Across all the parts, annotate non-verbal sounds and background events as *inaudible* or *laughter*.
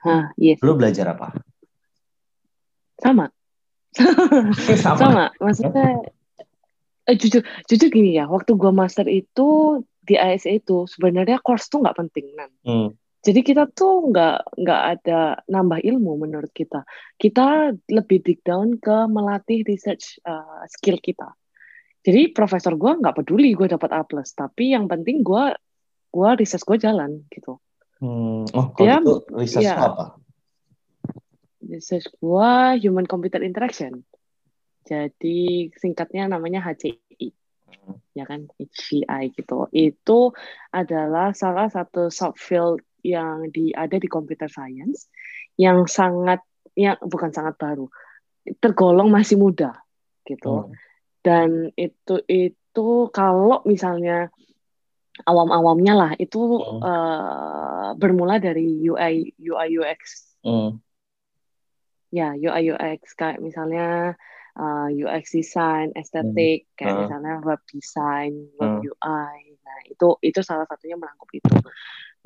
Hah, yes. Lu belajar apa? Sama. Sama. Sama. Maksudnya eh, jujur jujur gini ya, waktu gua master itu di ASE itu sebenarnya course tuh nggak penting nan. Hmm. Jadi kita tuh nggak nggak ada nambah ilmu menurut kita. Kita lebih dig down ke melatih research uh, skill kita. Jadi profesor gua nggak peduli gue dapat A plus, tapi yang penting gua gua research gue jalan gitu. Hmm. Oh, kalau Dia- itu research lu apa? Research gua human computer interaction. Jadi singkatnya namanya HCI. Ya kan, HCI gitu. Itu adalah salah satu subfield yang di ada di computer science yang sangat yang bukan sangat baru. Tergolong masih muda gitu. Hmm. Dan itu itu kalau misalnya awam-awamnya lah itu Hmm. eh, bermula dari UI UI UX Hmm. ya UI UX kayak misalnya uh, UX design, estetik, kayak Hmm. misalnya web design, web Hmm. UI. Nah, itu itu salah satunya melangkup itu.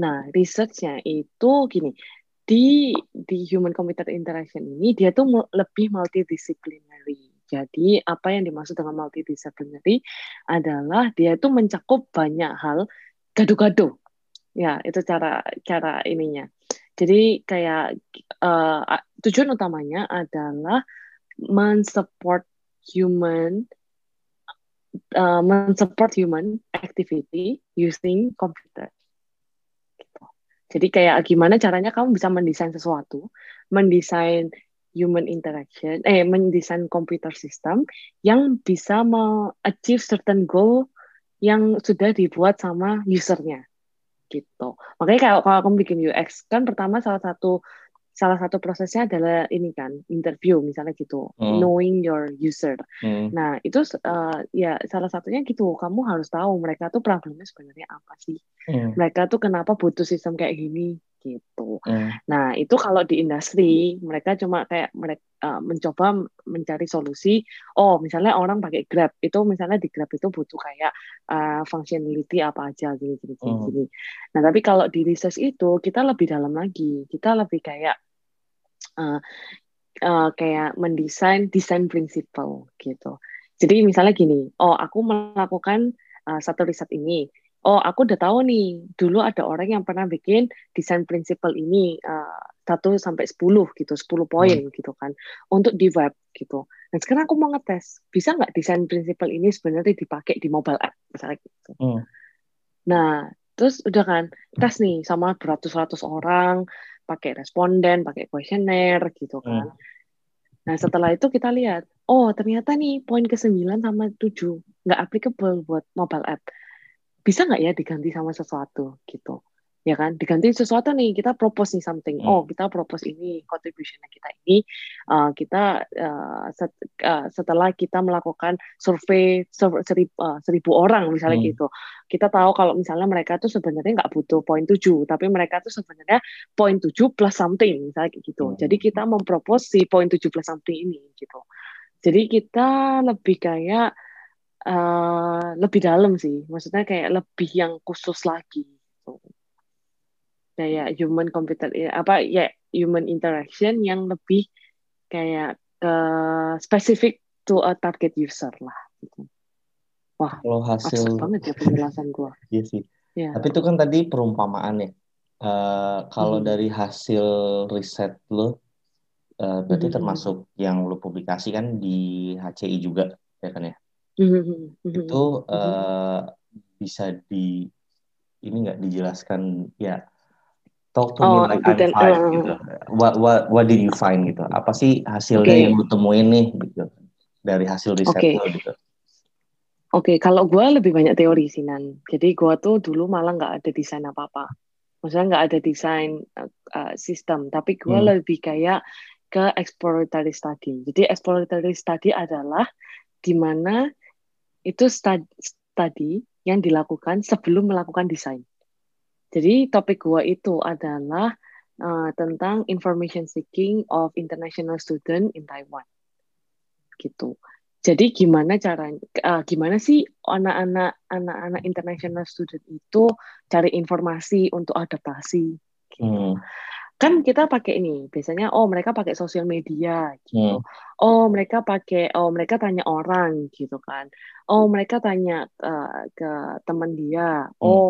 Nah, researchnya itu gini, di di human computer interaction ini dia tuh lebih multidisciplinary. Jadi, apa yang dimaksud dengan multidisciplinary adalah dia itu mencakup banyak hal gado-gado. Ya, itu cara cara ininya. Jadi kayak uh, tujuan utamanya adalah mensupport human uh, mensupport human activity using computer. Gitu. Jadi kayak gimana caranya kamu bisa mendesain sesuatu, mendesain human interaction, eh mendesain computer system yang bisa achieve certain goal yang sudah dibuat sama usernya gitu. Makanya kalau kalau kamu bikin UX kan pertama salah satu salah satu prosesnya adalah ini kan interview misalnya gitu, Hmm. knowing your user. Hmm. Nah itu uh, ya salah satunya gitu, kamu harus tahu mereka tuh problemnya sebenarnya apa sih, Hmm. mereka tuh kenapa butuh sistem kayak gini gitu. Hmm. Nah, itu kalau di industri, mereka cuma kayak mereka mencoba mencari solusi. Oh, misalnya orang pakai Grab, itu misalnya di Grab itu butuh kayak uh, functionality apa aja gini gini gini. Hmm. gini. Nah, tapi kalau di research itu kita lebih dalam lagi. Kita lebih kayak uh, uh, kayak mendesain desain principle gitu. Jadi misalnya gini, oh aku melakukan uh, satu riset ini oh aku udah tahu nih dulu ada orang yang pernah bikin desain prinsipal ini uh, 1 sampai 10 gitu 10 poin hmm. gitu kan untuk di web gitu dan sekarang aku mau ngetes bisa nggak desain prinsipal ini sebenarnya dipakai di mobile app misalnya gitu Hmm. nah terus udah kan tes nih sama beratus-ratus orang pakai responden pakai kuesioner gitu kan Hmm. nah setelah itu kita lihat oh ternyata nih poin ke 9 sama 7 nggak applicable buat mobile app bisa nggak ya diganti sama sesuatu gitu ya kan diganti sesuatu nih kita propose nih something Hmm. oh kita propose ini contributionnya kita ini uh, kita uh, set, uh, setelah kita melakukan survei ser- seribu, uh, seribu orang misalnya Hmm. gitu kita tahu kalau misalnya mereka tuh sebenarnya nggak butuh poin 7 tapi mereka tuh sebenarnya poin 7 plus something misalnya gitu Hmm. jadi kita mempropose si poin 7 plus something ini gitu jadi kita lebih kayak uh, lebih dalam sih maksudnya kayak lebih yang khusus lagi gitu. kayak human computer apa ya human interaction yang lebih kayak ke spesifik to a target user lah gitu. wah Kalau hasil banget ya penjelasan gua *laughs* Iya sih. ya Tapi itu kan tadi perumpamaan ya. Eh, kalau Mhm. dari hasil riset lo, eh, berarti Mhm. termasuk yang lo publikasikan di HCI juga, ya kan ya? Mhm, mhm, Itu eh, bisa di ini nggak dijelaskan ya? Talk to me Oh, like I'm five eh, gitu. What what what did you find gitu? Apa sih hasilnya Oke. yang lo temuin nih gitu dari hasil riset Oke. lo gitu? Oke, kalau gue lebih banyak teori sih Nan. Jadi gue tuh dulu malah nggak ada desain apa-apa. Maksudnya nggak ada desain uh, uh, sistem, tapi gue Hmm. lebih kayak ke exploratory study. Jadi exploratory study adalah di mana itu stud- study yang dilakukan sebelum melakukan desain. Jadi topik gue itu adalah uh, tentang information seeking of international student in Taiwan. Gitu. Jadi gimana caranya, uh, gimana sih anak-anak anak-anak international student itu cari informasi untuk adaptasi? Gitu. Hmm. Kan kita pakai ini biasanya oh mereka pakai sosial media gitu Hmm. oh mereka pakai oh mereka tanya orang gitu kan oh mereka tanya uh, ke teman dia Hmm. oh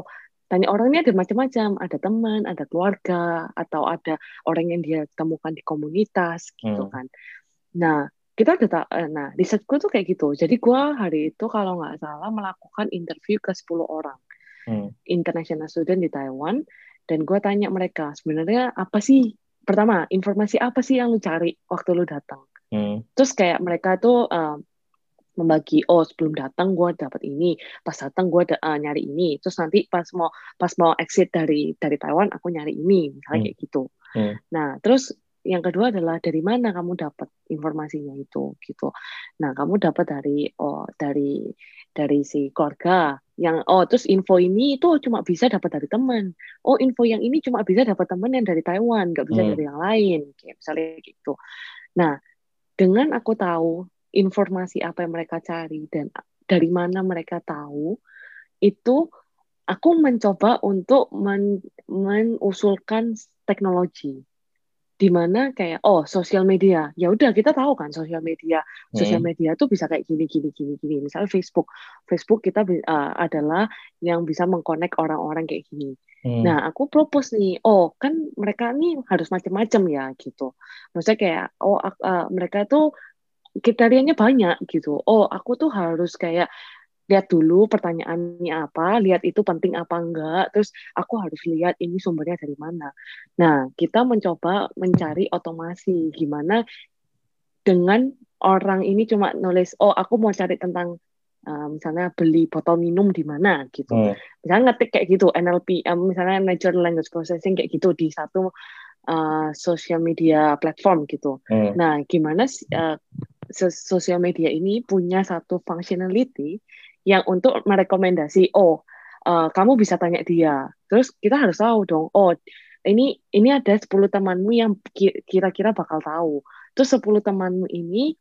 tanya orang ini ada macam-macam ada teman ada keluarga atau ada orang yang dia temukan di komunitas gitu Hmm. kan nah kita udah tak eh, nah risetku tuh kayak gitu jadi gua hari itu kalau nggak salah melakukan interview ke 10 orang Hmm. international student di Taiwan dan gue tanya mereka sebenarnya apa sih pertama informasi apa sih yang lu cari waktu lu datang Hmm. terus kayak mereka tuh uh, membagi oh sebelum datang gue dapat ini pas datang gue uh, nyari ini terus nanti pas mau pas mau exit dari dari Taiwan aku nyari ini misalnya Hmm. kayak gitu Hmm. nah terus yang kedua adalah dari mana kamu dapat informasinya itu gitu nah kamu dapat dari oh dari dari si keluarga yang oh terus info ini itu cuma bisa dapat dari teman. Oh info yang ini cuma bisa dapat teman yang dari Taiwan nggak bisa Hmm. dari yang lain. Kayak misalnya gitu. Nah dengan aku tahu informasi apa yang mereka cari dan dari mana mereka tahu itu aku mencoba untuk men mengusulkan teknologi di mana kayak oh sosial media ya udah kita tahu kan sosial media sosial Hmm. media tuh bisa kayak gini gini gini gini misalnya Facebook Facebook kita uh, adalah yang bisa mengkonek orang-orang kayak gini Hmm. Nah, aku propose nih, oh kan mereka nih harus macam-macam ya gitu. Maksudnya kayak, oh uh, mereka tuh kriterianya banyak gitu. Oh, aku tuh harus kayak lihat dulu pertanyaannya apa, lihat itu penting apa enggak, terus aku harus lihat ini sumbernya dari mana. Nah, kita mencoba mencari otomasi gimana dengan orang ini cuma nulis, oh aku mau cari tentang uh, misalnya beli botol minum di mana gitu Hmm. misalnya ngetik kayak gitu NLP um, misalnya natural language processing kayak gitu di satu uh, social media platform gitu Hmm. nah gimana sih, uh, sos- sosial media ini punya satu functionality yang untuk merekomendasi oh uh, kamu bisa tanya dia. Terus kita harus tahu dong oh ini ini ada 10 temanmu yang ki- kira-kira bakal tahu. Terus 10 temanmu ini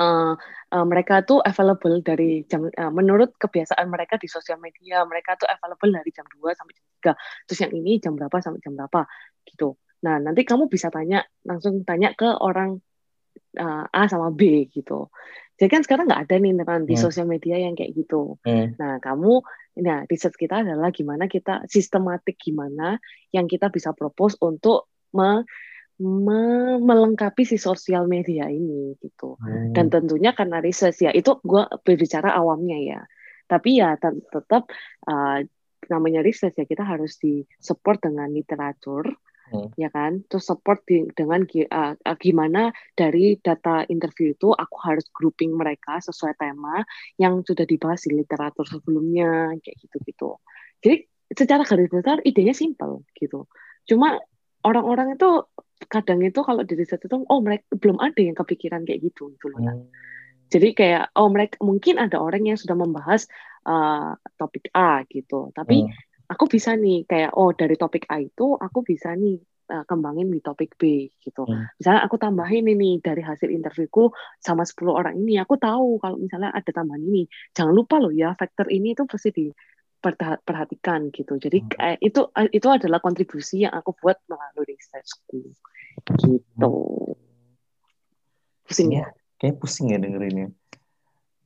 uh, uh, mereka tuh available dari jam uh, menurut kebiasaan mereka di sosial media mereka tuh available dari jam 2 sampai jam 3 terus yang ini jam berapa sampai jam berapa gitu. Nah nanti kamu bisa tanya langsung tanya ke orang uh, A sama B gitu jadi kan sekarang nggak ada nih di Hmm. sosial media yang kayak gitu Hmm. nah kamu nah riset kita adalah gimana kita sistematik gimana yang kita bisa propose untuk me- me- melengkapi si sosial media ini gitu Hmm. dan tentunya karena riset ya itu gue berbicara awamnya ya tapi ya tet- tetap uh, namanya riset ya kita harus di support dengan literatur Hmm. ya kan terus support di- dengan uh, gimana dari data interview itu aku harus grouping mereka sesuai tema yang sudah dibahas di literatur sebelumnya kayak gitu gitu jadi secara garis besar idenya simple gitu cuma orang-orang itu kadang itu kalau di riset itu oh mereka belum ada yang kepikiran kayak gitu gitu loh. Hmm. Jadi kayak oh mereka mungkin ada orang yang sudah membahas uh, topik A gitu, tapi Hmm. Aku bisa nih kayak oh dari topik A itu aku bisa nih uh, kembangin di topik B gitu. Hmm. Misalnya aku tambahin ini dari hasil interviewku sama 10 orang ini aku tahu kalau misalnya ada tambahan ini. Jangan lupa loh ya faktor ini itu pasti diperhatikan gitu. Jadi Hmm. eh, itu itu adalah kontribusi yang aku buat melalui researchku. Gitu. Pusing ya? Kayak pusing ya dengerinnya.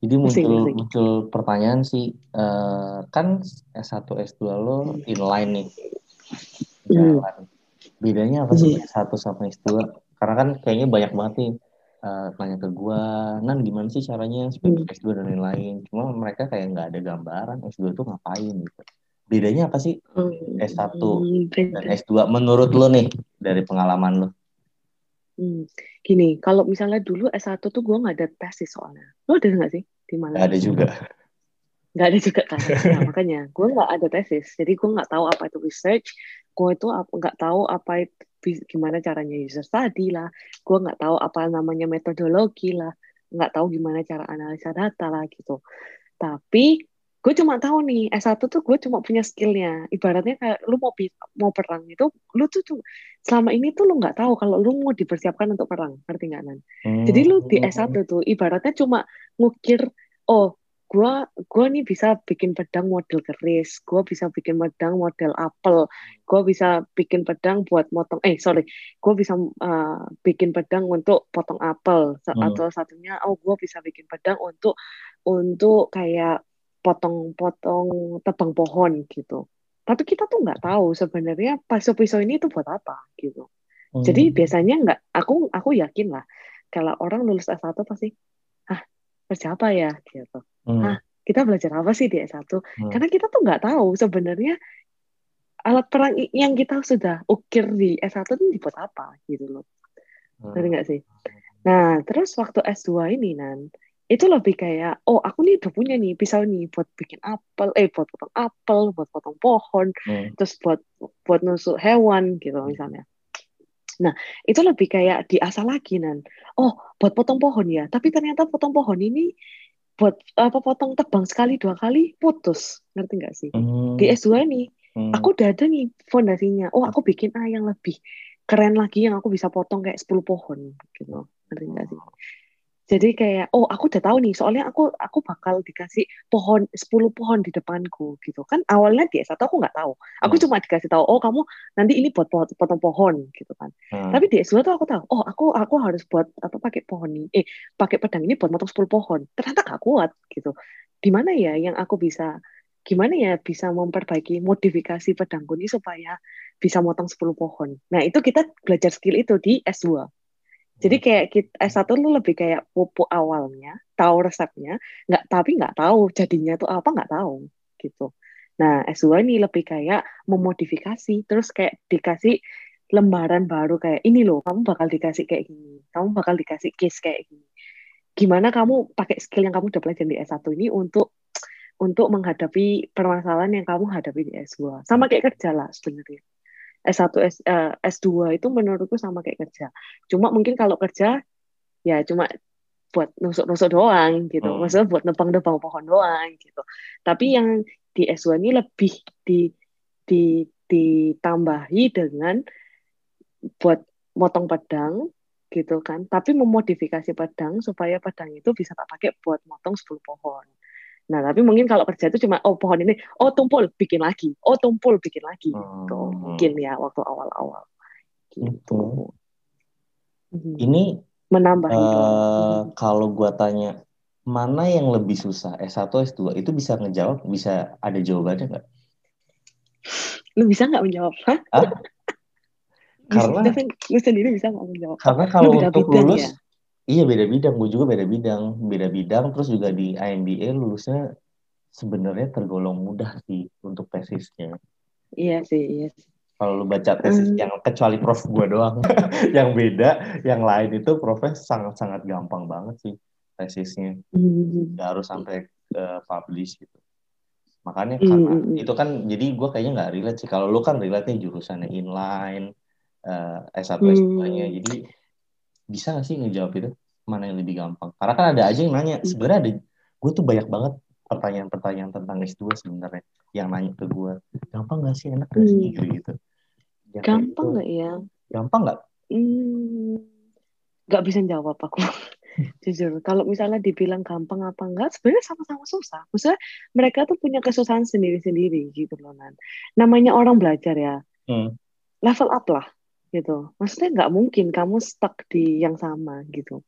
Jadi muncul pusing. muncul pertanyaan sih, eh, kan S1 S2 lo inline nih, Hmm. jalan. Bedanya apa sih S1 sama S2? Karena kan kayaknya banyak banget nih eh, nanya ke gua, Nan gimana sih caranya supaya Hmm. bisa S2 dan lain-lain. Cuma mereka kayak nggak ada gambaran S2 tuh ngapain gitu. Bedanya apa sih Hmm, S1 beda. dan S2 menurut lo nih dari pengalaman lo? Hmm, Gini, kalau misalnya dulu S1 tuh gue nggak ada tesis soalnya. Lo ada nggak sih? Di mana? ada juga. Nggak ada juga kan? *laughs* Nah, makanya gue nggak ada tesis. Jadi gue nggak tahu apa itu research. Gue itu nggak tahu apa itu gimana caranya user study lah. Gue nggak tahu apa namanya metodologi lah. Nggak tahu gimana cara analisa data lah gitu. Tapi gue cuma tahu nih S1 tuh gue cuma punya skillnya. Ibaratnya kayak lu mau mau perang itu, lu tuh cuma- selama ini tuh lu nggak tahu kalau lu mau dipersiapkan untuk perang, ngerti nggak Nan? Jadi lu di Hmm. S1 tuh ibaratnya cuma ngukir, oh gua gua nih bisa bikin pedang model keris gua bisa bikin pedang model apel gua bisa bikin pedang buat motong eh sorry gua bisa uh, bikin pedang untuk potong apel hmm. atau satunya oh gua bisa bikin pedang untuk untuk kayak potong-potong tebang pohon gitu tapi kita tuh nggak tahu sebenarnya pisau-pisau ini tuh buat apa gitu hmm. jadi biasanya nggak aku aku yakin lah kalau orang lulus S1 pasti ah kerja apa ya gitu hmm. ah kita belajar apa sih di S1 hmm. karena kita tuh nggak tahu sebenarnya alat perang yang kita sudah ukir di S1 itu dibuat apa gitu loh hmm. nggak sih nah terus waktu S2 ini nan itu lebih kayak oh aku nih udah punya nih pisau nih buat bikin apel eh buat potong apel buat potong pohon hmm. terus buat buat nusuk hewan gitu misalnya Nah, itu lebih kayak diasah lagi nan. Oh, buat potong pohon ya. Tapi ternyata potong pohon ini buat apa potong tebang sekali dua kali putus. Ngerti nggak sih? Hmm. Di S2 ini hmm. aku udah ada nih fondasinya. Oh, aku bikin A yang lebih keren lagi yang aku bisa potong kayak 10 pohon gitu. Ngerti nggak sih? Jadi kayak oh aku udah tahu nih soalnya aku aku bakal dikasih pohon 10 pohon di depanku gitu. Kan awalnya di S1 aku nggak tahu. Aku hmm. cuma dikasih tahu oh kamu nanti ini buat potong, potong pohon gitu kan. Hmm. tapi di S2 tuh aku tahu oh aku aku harus buat apa pakai pohon ini eh pakai pedang ini buat potong 10 pohon. Ternyata gak kuat gitu. Di mana ya yang aku bisa gimana ya bisa memperbaiki modifikasi pedangku ini supaya bisa motong 10 pohon? Nah itu kita belajar skill itu di S2 jadi kayak kita S1 lu lebih kayak pupuk awalnya, tahu resepnya, nggak tapi nggak tahu jadinya tuh apa nggak tahu gitu. Nah S2 ini lebih kayak memodifikasi, terus kayak dikasih lembaran baru kayak ini loh, kamu bakal dikasih kayak gini, kamu bakal dikasih case kayak gini. Gimana kamu pakai skill yang kamu udah belajar di S1 ini untuk untuk menghadapi permasalahan yang kamu hadapi di S2. Sama kayak kerja lah sebenarnya. S1 S, uh, eh, S2 itu menurutku sama kayak kerja. Cuma mungkin kalau kerja ya cuma buat nusuk-nusuk doang gitu. Hmm. Maksudnya buat nebang-nebang pohon doang gitu. Tapi yang di S2 ini lebih di di ditambahi dengan buat motong pedang gitu kan. Tapi memodifikasi pedang supaya pedang itu bisa tak pakai buat motong 10 pohon. Nah, tapi mungkin kalau kerja itu cuma oh pohon ini, oh tumpul bikin lagi, oh tumpul bikin lagi, hmm. gitu. Mungkin ya waktu awal-awal. Gitu. Hmm. Ini menambah uh, itu. Kalau gua tanya mana yang lebih susah S1 S2 itu bisa ngejawab, bisa ada jawabannya nggak? Lu bisa nggak menjawab? Hah? *laughs* karena lu sendiri bisa nggak menjawab? Karena kalau untuk lulus ya? Iya beda bidang, gue juga beda bidang, beda bidang. Terus juga di IMBA lulusnya sebenarnya tergolong mudah sih untuk tesisnya. Iya sih, iya. Kalau lu baca tesis hmm. yang kecuali prof gue doang, *laughs* yang beda, yang lain itu profnya sangat-sangat gampang banget sih tesisnya. Hmm. Gak harus sampai uh, publish gitu. Makanya hmm. karena hmm. itu kan jadi gue kayaknya nggak relate sih. Kalau lu kan relate nya jurusannya inline, uh, S1 S2-nya. Hmm. Jadi bisa gak sih ngejawab itu? Mana yang lebih gampang? Karena kan ada aja yang nanya. Hmm. sebenarnya ada gue tuh banyak banget pertanyaan-pertanyaan tentang S2 sebenarnya yang nanya ke gue gampang gak sih? Enak gak sih? Hmm. gitu ya, gampang nggak ya? Gampang nggak? Hmm, nggak hmm, bisa jawab aku. *laughs* Jujur. Kalau misalnya dibilang gampang apa enggak sebenarnya sama-sama susah. Maksudnya mereka tuh punya kesusahan sendiri-sendiri gitu loh nan. Namanya orang belajar ya. Hmm. level up lah gitu. Maksudnya nggak mungkin kamu stuck di yang sama gitu.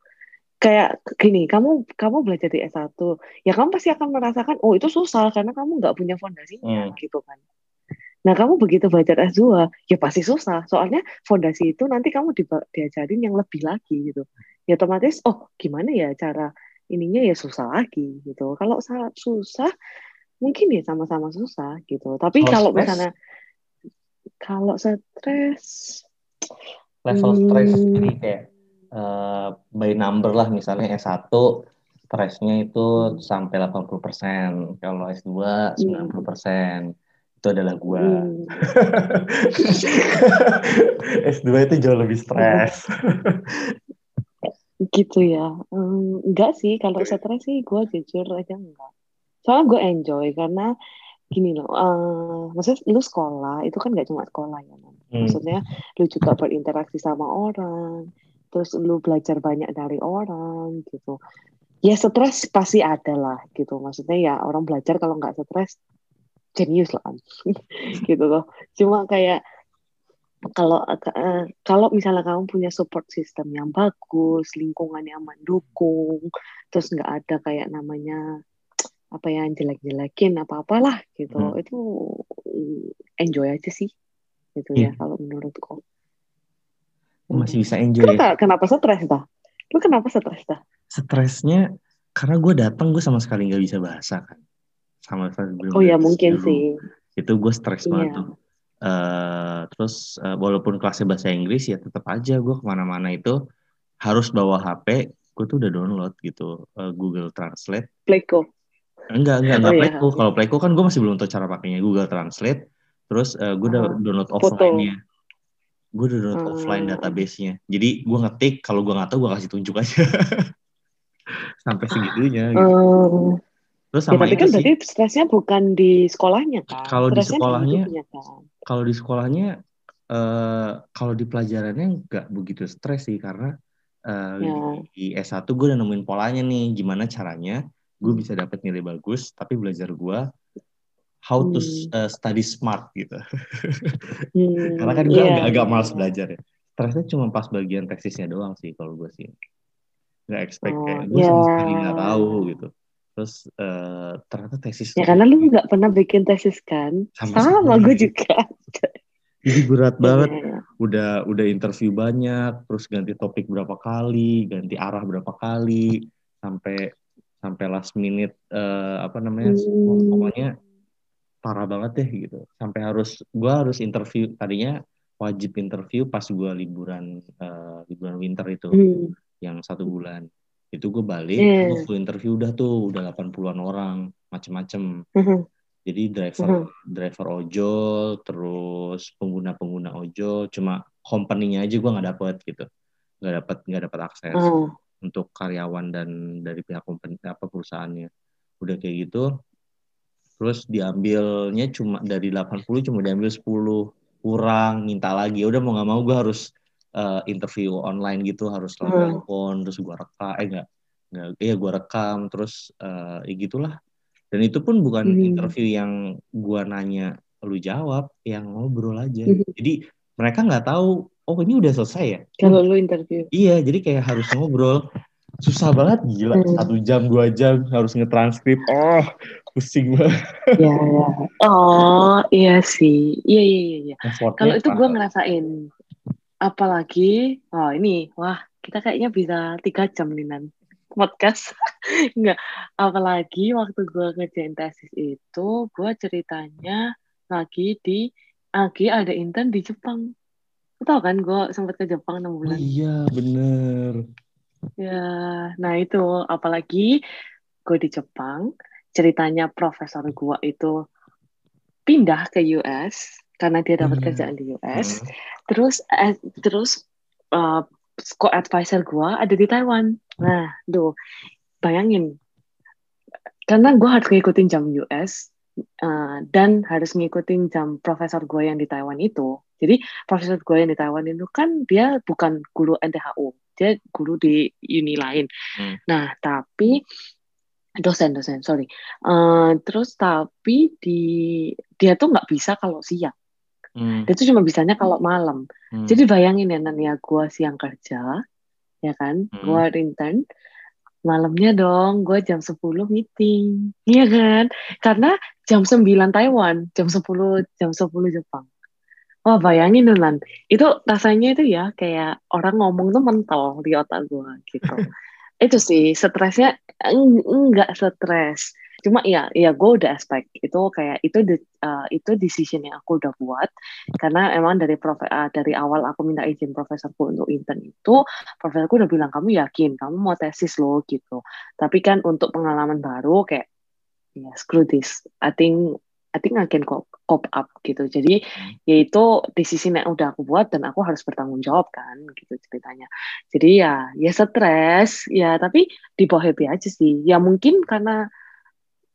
Kayak gini kamu kamu belajar di S1 ya kamu pasti akan merasakan oh itu susah karena kamu nggak punya fondasinya hmm. gitu kan. Nah kamu begitu belajar S2 ya pasti susah. Soalnya fondasi itu nanti kamu di, diajarin yang lebih lagi gitu. Ya otomatis oh gimana ya cara ininya ya susah lagi gitu. Kalau susah mungkin ya sama-sama susah gitu. Tapi kalau misalnya kalau stres level hmm. stres ini kayak uh, by number lah misalnya S1 stresnya itu hmm. sampai 80%, kalau S2 hmm. 90%. Itu adalah gua. Hmm. *laughs* S2 itu jauh lebih stres. *laughs* gitu ya. Um, enggak sih, kalau stres sih gua jujur aja enggak. Soalnya gue enjoy karena gini loh, uh, maksudnya lu sekolah itu kan nggak cuma sekolah ya, man. Hmm. maksudnya lu juga berinteraksi sama orang, terus lu belajar banyak dari orang gitu. ya stres pasti ada lah gitu maksudnya ya orang belajar kalau nggak stres jenius lah kan *laughs* gitu loh cuma kayak kalau uh, kalau misalnya kamu punya support system yang bagus lingkungan yang mendukung terus nggak ada kayak namanya apa yang jelek-jelekin apa apalah gitu hmm. itu enjoy aja sih gitu yeah. ya iya. kalau menurutku masih bisa enjoy kenapa, ya? kenapa stres dah lu kenapa stres dah stresnya karena gue datang gue sama sekali nggak bisa bahasa kan sama sekali oh ya mungkin dulu. sih itu gue stres yeah. banget tuh uh, terus uh, walaupun kelasnya bahasa Inggris ya tetap aja gue ke mana-mana itu harus bawa HP gue tuh udah download gitu uh, Google Translate Playco enggak enggak enggak. Oh, iya. Playco iya. kalau Playco kan gue masih belum tahu cara pakainya. Google Translate. Terus uh, gue udah uh, download offline-nya. Gue udah download uh, offline database-nya. Jadi gue ngetik. Kalau gue nggak tahu gue kasih tunjuk aja. *laughs* Sampai segitunya gitu. Uh, Terus ya, sama ya, tapi kan berarti stresnya bukan di sekolahnya kan? Kalau di sekolahnya, kan? kalau di sekolahnya, uh, kalau di pelajarannya nggak begitu stres sih. Karena uh, ya. di S1 gue udah nemuin polanya nih, gimana caranya gue bisa dapat nilai bagus, tapi belajar gue how to uh, study smart gitu. hmm, *laughs* karena kan gue yeah. agak, agak malas belajar ya. Stresnya cuma pas bagian tesisnya doang sih kalau gue sih nggak expect oh, kayak gue yeah. sama sekali nggak tahu gitu terus uh, ternyata tesis ya karena lu nggak pernah bikin tesis kan sama, sama gue juga jadi berat banget yeah. udah udah interview banyak terus ganti topik berapa kali ganti arah berapa kali sampai sampai last minute uh, apa namanya hmm. pokoknya parah banget deh gitu sampai harus gue harus interview tadinya wajib interview pas gue liburan uh, liburan winter itu hmm yang satu bulan itu gue balik yeah. gue full interview udah tuh udah 80-an orang macem-macem mm-hmm. jadi driver mm-hmm. driver ojol terus pengguna-pengguna ojol cuma company-nya aja gue nggak dapet gitu nggak dapet nggak dapet akses mm. Untuk karyawan dan dari pihak company apa perusahaannya udah kayak gitu terus diambilnya cuma dari 80 cuma diambil 10 kurang minta lagi udah mau nggak mau gue harus uh, interview online gitu harus selalu hmm. telepon terus gue rekam eh enggak enggak iya gue rekam terus uh, ya gitulah dan itu pun bukan hmm. interview yang gue nanya lu jawab yang ngobrol aja hmm. jadi mereka nggak tahu oh ini udah selesai ya? Kalau lu interview. Iya jadi kayak harus ngobrol. Susah banget gila. Hmm. satu jam dua jam harus ngetranskrip. Oh pusing banget. Ya, ya. oh iya sih. Iya iya iya, iya. kalau itu gue ngerasain. Apalagi oh ini. Wah kita kayaknya bisa tiga jam nih nan. Podcast. *laughs* Nggak. Apalagi waktu gue ngerjain tesis itu gue ceritanya lagi di lagi ada intern di Jepang tau kan gue sempat ke Jepang enam bulan oh, iya bener ya nah itu apalagi gue di Jepang ceritanya profesor gue itu pindah ke US karena dia dapat hmm. kerjaan di US. Hmm. Terus eh, terus uh, co-advisor gue ada di Taiwan. Nah, tuh bayangin karena gue harus ngikutin jam US uh, dan harus ngikutin jam profesor gue yang di Taiwan itu. Jadi profesor gue yang di Taiwan itu kan dia bukan guru NTHU, dia guru di uni lain. Hmm. Nah, tapi dosen dosen sorry. Uh, terus tapi di dia tuh nggak bisa kalau siang. Hmm. Itu cuma bisanya kalau malam. Hmm. Jadi bayangin ya Nan ya, gue siang kerja, ya kan, hmm. gue intern, malamnya dong gue jam 10 meeting, iya kan? Karena jam 9 Taiwan, jam 10 jam 10 Jepang. Wah bayangin Nan, itu rasanya itu ya kayak orang ngomong tuh mental di otak gue gitu. *laughs* itu sih stresnya enggak stres. Cuma ya ya gue udah expect itu kayak itu de, uh, itu decision yang aku udah buat. Karena emang dari prof uh, dari awal aku minta izin profesorku untuk intern itu profesorku udah bilang kamu yakin? Kamu mau tesis lo gitu. Tapi kan untuk pengalaman baru kayak ya yeah, screw this. I think I think I can cope, cope up gitu. Jadi hmm. yaitu decision yang udah aku buat dan aku harus bertanggung jawab kan gitu ceritanya. Jadi ya ya stres ya tapi di bawah happy aja sih. Ya mungkin karena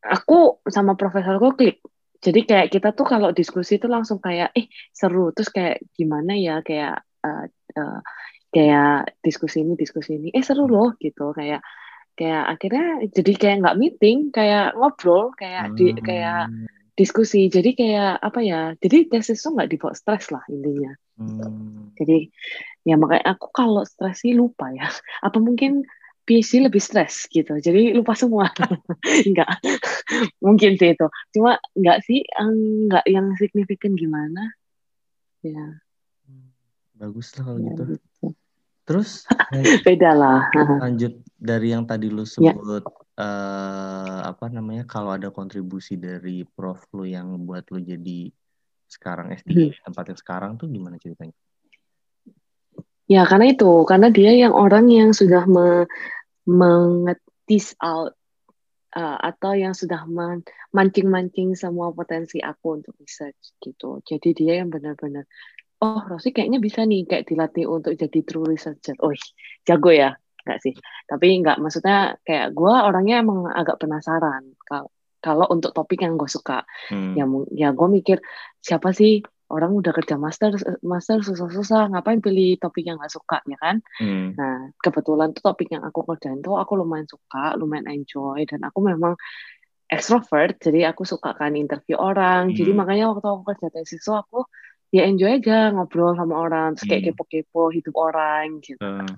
aku sama profesorku klik jadi kayak kita tuh kalau diskusi itu langsung kayak eh seru terus kayak gimana ya kayak uh, uh, kayak diskusi ini diskusi ini eh seru loh gitu kayak kayak akhirnya jadi kayak nggak meeting kayak ngobrol kayak di kayak Hmm. Diskusi. Jadi kayak apa ya jadi tesis tuh nggak dibawa stres lah intinya. Hmm. jadi ya makanya aku kalau stres sih lupa ya. *laughs* Apa mungkin PhD lebih stres gitu. Jadi lupa semua. *laughs* Enggak *laughs* mungkin sih itu. Cuma nggak sih nggak yang signifikan gimana. Ya. Bagus lah kalau ya gitu. gitu. Terus beda lah. lanjut dari yang tadi lu Ya. Eh, apa namanya kalau ada kontribusi dari prof lu yang buat lu jadi sekarang S3 Hmm. di tempat yang sekarang tuh gimana ceritanya? Ya, karena itu, karena dia yang orang yang sudah me mengetis out uh, atau yang sudah man- mancing-mancing semua potensi aku untuk research gitu. Jadi dia yang benar-benar, oh Rosi kayaknya bisa nih kayak dilatih untuk jadi true researcher. Oh, jago ya? Enggak sih. Tapi enggak, maksudnya kayak gue orangnya emang agak penasaran kalau kalau untuk topik yang gue suka. Hmm. Ya, ya gue mikir siapa sih orang udah kerja master master susah-susah ngapain pilih topik yang nggak suka ya kan Hmm. nah kebetulan tuh topik yang aku kerjain tuh aku lumayan suka lumayan enjoy dan aku memang extrovert jadi aku suka kan interview orang jadi Hmm. makanya waktu aku kerja tesis tuh aku ya enjoy aja ngobrol sama orang terus kayak Hmm. kepo-kepo hidup orang gitu. Eh,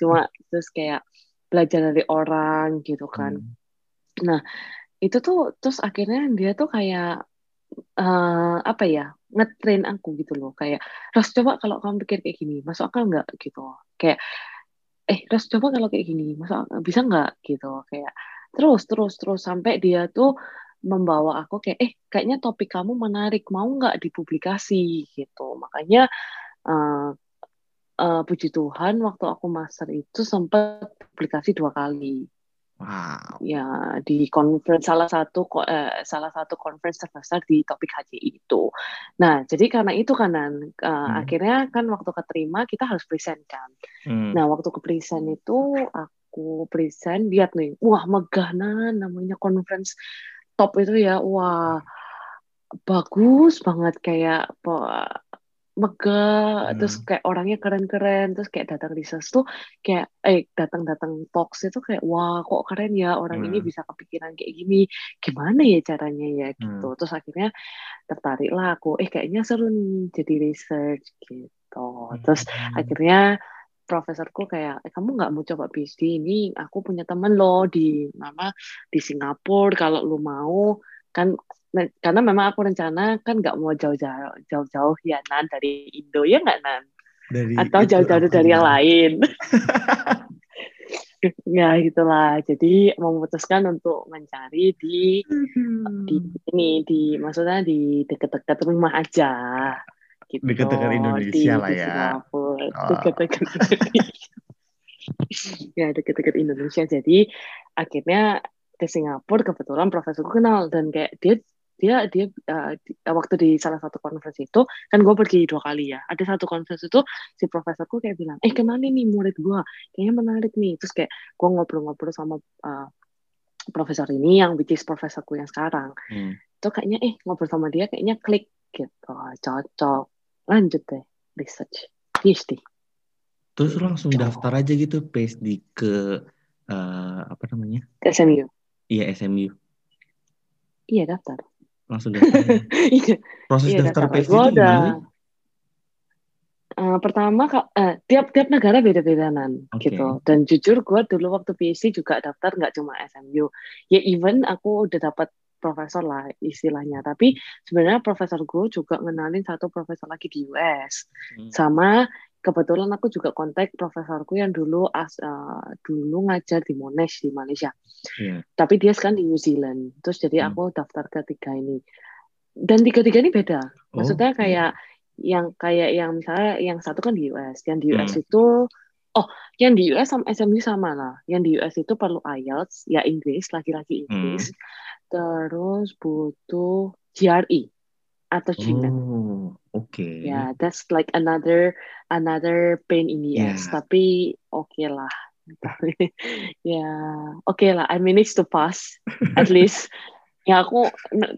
cuma terus kayak belajar dari orang gitu kan. Hmm. Nah, itu tuh terus akhirnya dia tuh kayak eh apa ya ngetrain aku gitu loh. Kayak Ros coba kalau kamu pikir kayak gini masuk akal nggak? Gitu. Kayak eh Ros coba kalau kayak gini masuk bisa nggak? Gitu. Kayak terus terus terus sampai dia tuh membawa aku kayak eh kayaknya topik kamu menarik mau nggak dipublikasi gitu makanya eh eh, puji Tuhan waktu aku master itu sempat publikasi dua kali Wow. ya di conference salah satu eh, salah satu conference terbesar di topik HCI itu. Nah, jadi karena itu kanan eh, Hmm. akhirnya kan waktu keterima kita harus present kan. Hmm. Nah, waktu ke present itu aku present lihat nih, wah meganan namanya conference top itu ya, wah bagus banget kayak megah Hmm. terus kayak orangnya keren-keren terus kayak datang research tuh kayak eh datang-datang talks itu kayak wah kok keren ya orang ini Hmm. bisa kepikiran kayak gini gimana ya caranya ya Hmm. gitu terus akhirnya tertarik lah aku eh kayaknya seru nih jadi research gitu terus Hmm. akhirnya profesorku kayak eh, kamu nggak mau coba PhD ini aku punya temen loh di mana di Singapura. Kalau lu mau kan karena memang aku rencana kan nggak mau jauh-jauh jauh-jauh ya Nan dari Indo ya nggak Nan? Dari atau jauh-jauh dari yang lain. *laughs* *laughs* Ya gitulah. Jadi memutuskan untuk mencari di di ini di maksudnya di dekat-dekat rumah aja gitu. Dekat-dekat Indonesia di, lah di ya. Singapura Oh. dekat-dekat Indonesia. *laughs* Ya dekat-dekat Indonesia. Jadi akhirnya ke Singapura kebetulan profesorku kenal. Dan kayak dia dia dia uh, di- waktu di salah satu konferensi itu kan gue pergi dua kali ya. Ada satu konferensi itu si profesorku kayak bilang eh kenalin nih murid gue kayaknya menarik nih. Terus kayak gue ngobrol-ngobrol sama uh, profesor ini yang which is profesorku yang sekarang. Hmm. itu kayaknya eh ngobrol sama dia kayaknya klik gitu. Cocok lanjut deh research PhD Terus lu langsung Gitu. daftar aja gitu PhD ke eh, apa namanya? ke SMU Iya SMU. iya daftar Langsung daftar. *laughs* iya Proses iya daftar daftar PhD itu gimana? Eh, pertama eh, tiap tiap negara beda-beda nan Oke. gitu dan jujur gue dulu waktu PhD juga daftar nggak cuma SMU ya even aku udah dapat profesor lah istilahnya tapi sebenarnya profesor gue juga ngenalin satu profesor lagi di US Hmm. sama kebetulan aku juga kontak profesorku yang dulu as eh, dulu ngajar di Monash di Malaysia Iya. tapi dia sekarang di New Zealand terus jadi Hmm. aku daftar ketiga ini dan tiga-tiga ini beda maksudnya Oke. kayak yang kayak yang misalnya yang satu kan di US yang di US Hmm. itu oh yang di US sama SMU sama lah yang di US itu perlu IELTS ya Inggris lagi-lagi Inggris Hmm. Terus butuh GRE atau GMAT Oh, oke. ya that's like another another pain in the Yeah. ass tapi oke lah. Tapi, *laughs* ya oke lah. I managed to pass at *laughs* least. Ya aku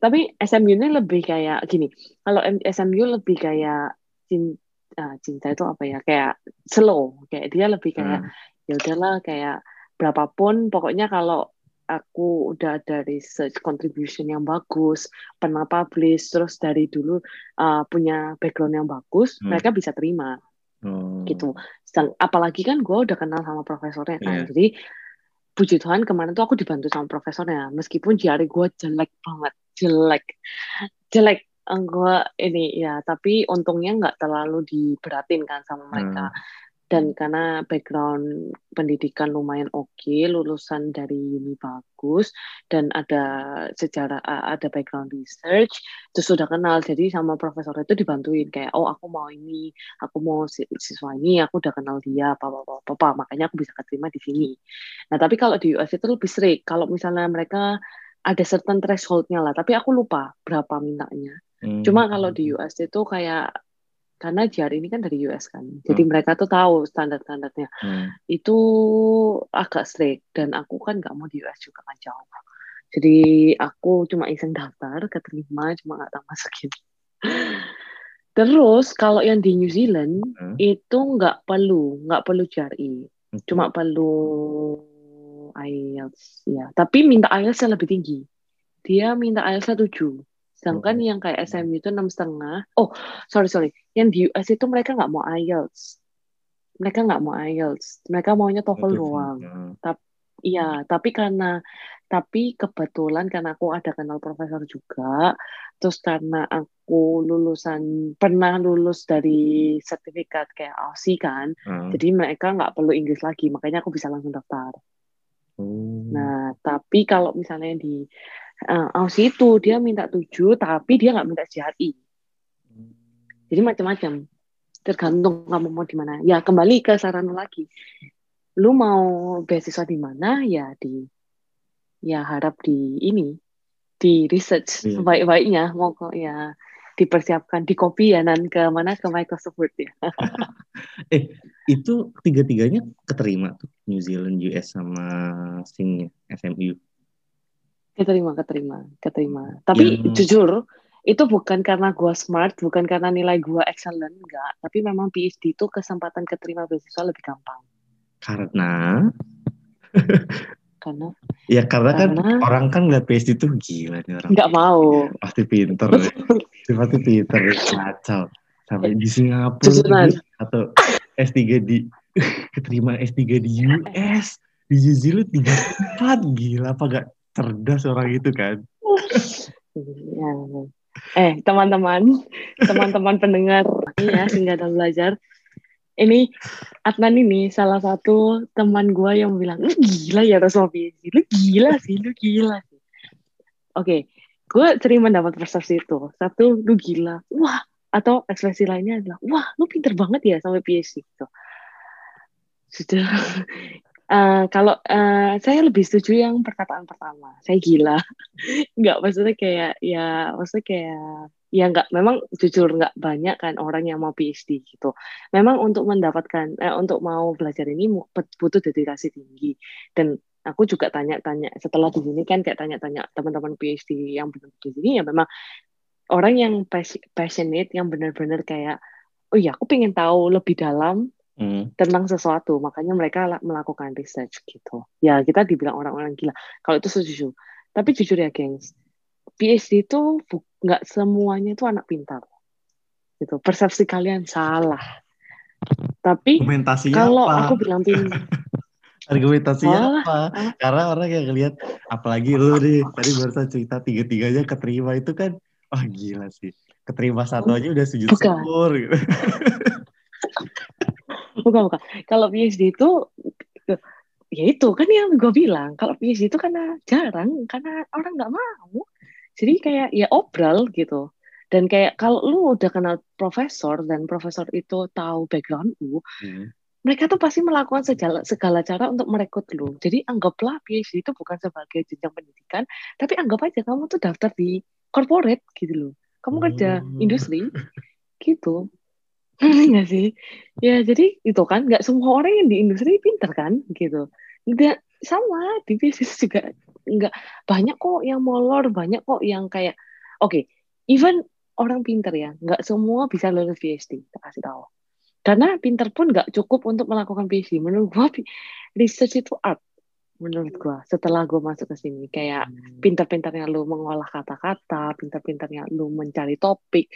tapi SMU ini lebih kayak gini. Kalau SMU lebih kayak cin, ah, cinta itu apa ya? Kayak slow. Kayak dia lebih kayak Hmm. ya udahlah kayak berapapun. Pokoknya kalau aku udah ada research contribution yang bagus, pernah publish, terus dari dulu uh, punya background yang bagus, hmm. mereka bisa terima. Hmm. Gitu. Apalagi kan gue udah kenal sama profesornya kan. Yeah. Jadi puji Tuhan kemarin tuh aku dibantu sama profesornya. Meskipun jari gue jelek banget, jelek, jelek. Gue ini ya, tapi untungnya nggak terlalu diberatin kan sama mereka. Hmm dan karena background pendidikan lumayan oke, okay, lulusan dari uni bagus dan ada sejarah ada background research, terus sudah kenal jadi sama profesor itu dibantuin kayak oh aku mau ini, aku mau siswa ini, aku udah kenal dia, apa apa apa, apa. makanya aku bisa keterima di sini. Nah tapi kalau di US itu lebih strict, kalau misalnya mereka ada certain thresholdnya lah, tapi aku lupa berapa mintanya. Hmm. Cuma kalau di US itu kayak karena JR ini kan dari US kan, jadi hmm. mereka tuh tahu standar-standarnya. Hmm. Itu agak strict dan aku kan nggak mau di US juga kan jauh. Jadi aku cuma iseng daftar, keterima, cuma nggak tahu masukin. *laughs* Terus kalau yang di New Zealand hmm. itu nggak perlu, nggak perlu JRI, hmm. cuma perlu IELTS ya. Tapi minta IELTS lebih tinggi. Dia minta IELTS 7. Sedangkan oh. yang kayak SMU itu enam setengah. Oh, sorry sorry. Yang di US itu mereka nggak mau IELTS. Mereka nggak mau IELTS. Mereka maunya TOEFL doang. Tapi iya, tapi karena tapi kebetulan karena aku ada kenal profesor juga, terus karena aku lulusan pernah lulus dari sertifikat kayak AUSI kan, hmm. jadi mereka nggak perlu Inggris lagi, makanya aku bisa langsung daftar. Hmm. Nah, tapi kalau misalnya di uh, Aussie itu dia minta tujuh tapi dia nggak minta JRI jadi macam-macam. Tergantung kamu mau di mana. Ya kembali ke saran lagi. Lu mau beasiswa di mana? Ya di ya harap di ini di research yeah. sebaik-baiknya mau kok ya dipersiapkan di copy ya dan ke mana? Ke Microsoft Word ya. *laughs* *laughs* eh itu tiga-tiganya keterima tuh New Zealand, US sama Sing SMU. Keterima, keterima, keterima. Tapi yeah. jujur, itu bukan karena gue smart, bukan karena nilai gue excellent, enggak. Tapi memang PhD itu kesempatan keterima beasiswa lebih gampang. Karena? karena? *laughs* Ya karena, kan karena kan orang kan ngeliat PhD itu gila nih orang. Enggak mau. Pasti pinter. *laughs* pasti pinter. Kacau. Sampai di Singapura atau S3 di *laughs* keterima S3 di US di New Zealand tiga empat gila apa gak cerdas orang itu kan. *laughs* Eh, teman-teman, teman-teman pendengar ya sehingga dalam belajar. Ini Adnan ini salah satu teman gue yang bilang, gila ya Rosofi, lu gila sih, lu gila sih. Oke, okay, gue sering mendapat persepsi itu. Satu, lu gila, wah, atau ekspresi lainnya adalah, wah, lu pinter banget ya sampai PhD gitu. Sudah, Uh, kalau uh, saya lebih setuju yang perkataan pertama. Saya gila. *laughs* nggak maksudnya kayak ya maksudnya kayak ya nggak memang jujur nggak banyak kan orang yang mau PhD gitu. Memang untuk mendapatkan eh, untuk mau belajar ini butuh dedikasi tinggi dan aku juga tanya-tanya setelah di sini kan kayak tanya-tanya teman-teman PhD yang benar-benar di sini ya memang orang yang passionate yang benar-benar kayak oh iya aku pengen tahu lebih dalam hmm. tentang sesuatu makanya mereka melakukan research gitu ya kita dibilang orang-orang gila kalau itu setuju tapi jujur ya gengs PhD itu nggak semuanya itu anak pintar gitu persepsi kalian salah tapi kalau apa? aku bilang pintar *laughs* argumentasinya oh, apa? Ah. Karena orang yang ngelihat apalagi lu nih tadi barusan cerita tiga-tiganya keterima itu kan wah gila sih. Keterima satu aja udah sujud syukur gitu. *laughs* bukan bukan. Kalau PhD itu ya itu kan yang gue bilang. Kalau PhD itu karena jarang karena orang nggak mau. Jadi kayak ya obral gitu. Dan kayak kalau lu udah kenal profesor dan profesor itu tahu background lu hmm. mereka tuh pasti melakukan segala segala cara untuk merekrut lu. Jadi anggaplah PhD itu bukan sebagai jenjang pendidikan tapi anggap aja kamu tuh daftar di corporate gitu loh. Kamu kerja hmm. industri gitu Enggak *laughs* sih? Ya jadi itu kan nggak semua orang yang di industri pinter kan gitu. Nggak sama di bisnis juga nggak banyak kok yang molor, banyak kok yang kayak oke, okay, even orang pinter ya, nggak semua bisa lulus PhD, tak kasih tahu. Karena pinter pun nggak cukup untuk melakukan PhD. Menurut gua *laughs* research itu art. Menurut gue setelah gue masuk ke sini kayak hmm. pintar-pintarnya lu mengolah kata-kata pintar-pintarnya lu mencari topik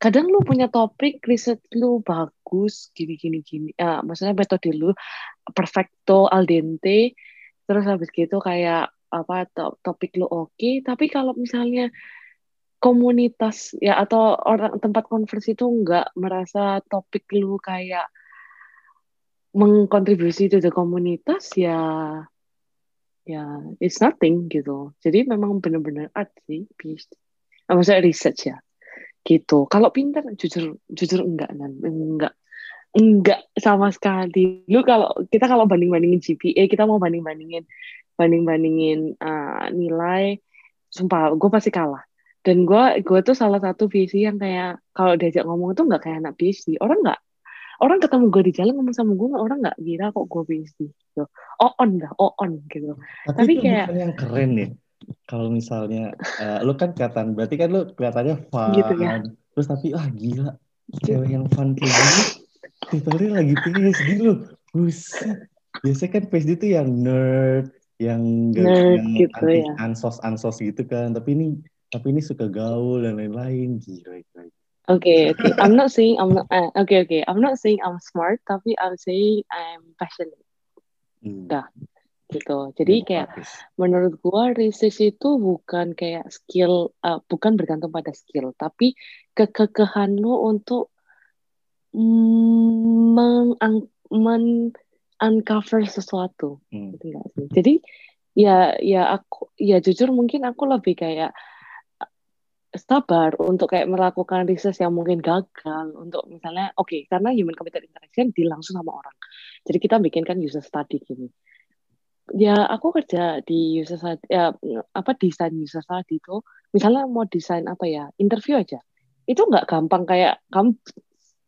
kadang lu punya topik riset lu bagus gini gini gini uh, maksudnya metode lu perfecto al dente terus habis gitu kayak apa topik lu oke okay, tapi kalau misalnya komunitas ya atau orang tempat konversi itu nggak merasa topik lu kayak mengkontribusi ke komunitas ya ya it's nothing gitu. Jadi memang benar-benar art sih PhD. Nah, maksudnya research ya gitu. Kalau pintar jujur jujur enggak nan. Enggak enggak sama sekali. Lu kalau kita kalau banding bandingin GPA kita mau banding bandingin banding bandingin uh, nilai sumpah gue pasti kalah. Dan gue gue tuh salah satu PhD yang kayak kalau diajak ngomong tuh nggak kayak anak PhD orang nggak orang ketemu gue di jalan ngomong sama gue orang nggak kira kok gue PhD gitu. Oh on dah oh on gitu. Tapi, tapi itu kayak yang keren nih kalau misalnya uh, lu kan kelihatan berarti kan lu kelihatannya fun. Gitu ya. terus tapi ah gila cewek yang fun kayak gini literally lagi PhD lu. Buset. Biasanya kan PhD itu yang nerd yang nerd, yang gitu anti, ya. ansos ansos gitu kan. Tapi ini tapi ini suka gaul dan lain-lain. Gila, gila. Okay, okay. I'm not saying I'm not. Uh, okay, okay. I'm not saying I'm smart, tapi I'm saying I'm passionate. Hmm. Dah, gitu. Jadi kayak menurut gua research itu bukan kayak skill, uh, bukan bergantung pada skill, tapi kekekehan lo untuk meng men uncover sesuatu, hmm. Jadi ya ya aku ya jujur mungkin aku lebih kayak sabar untuk kayak melakukan riset yang mungkin gagal untuk misalnya oke okay, karena human computer interaction di langsung sama orang. Jadi kita bikin kan user study gini. Ya aku kerja di user study ya apa desain user study itu misalnya mau desain apa ya interview aja. Itu nggak gampang kayak kamu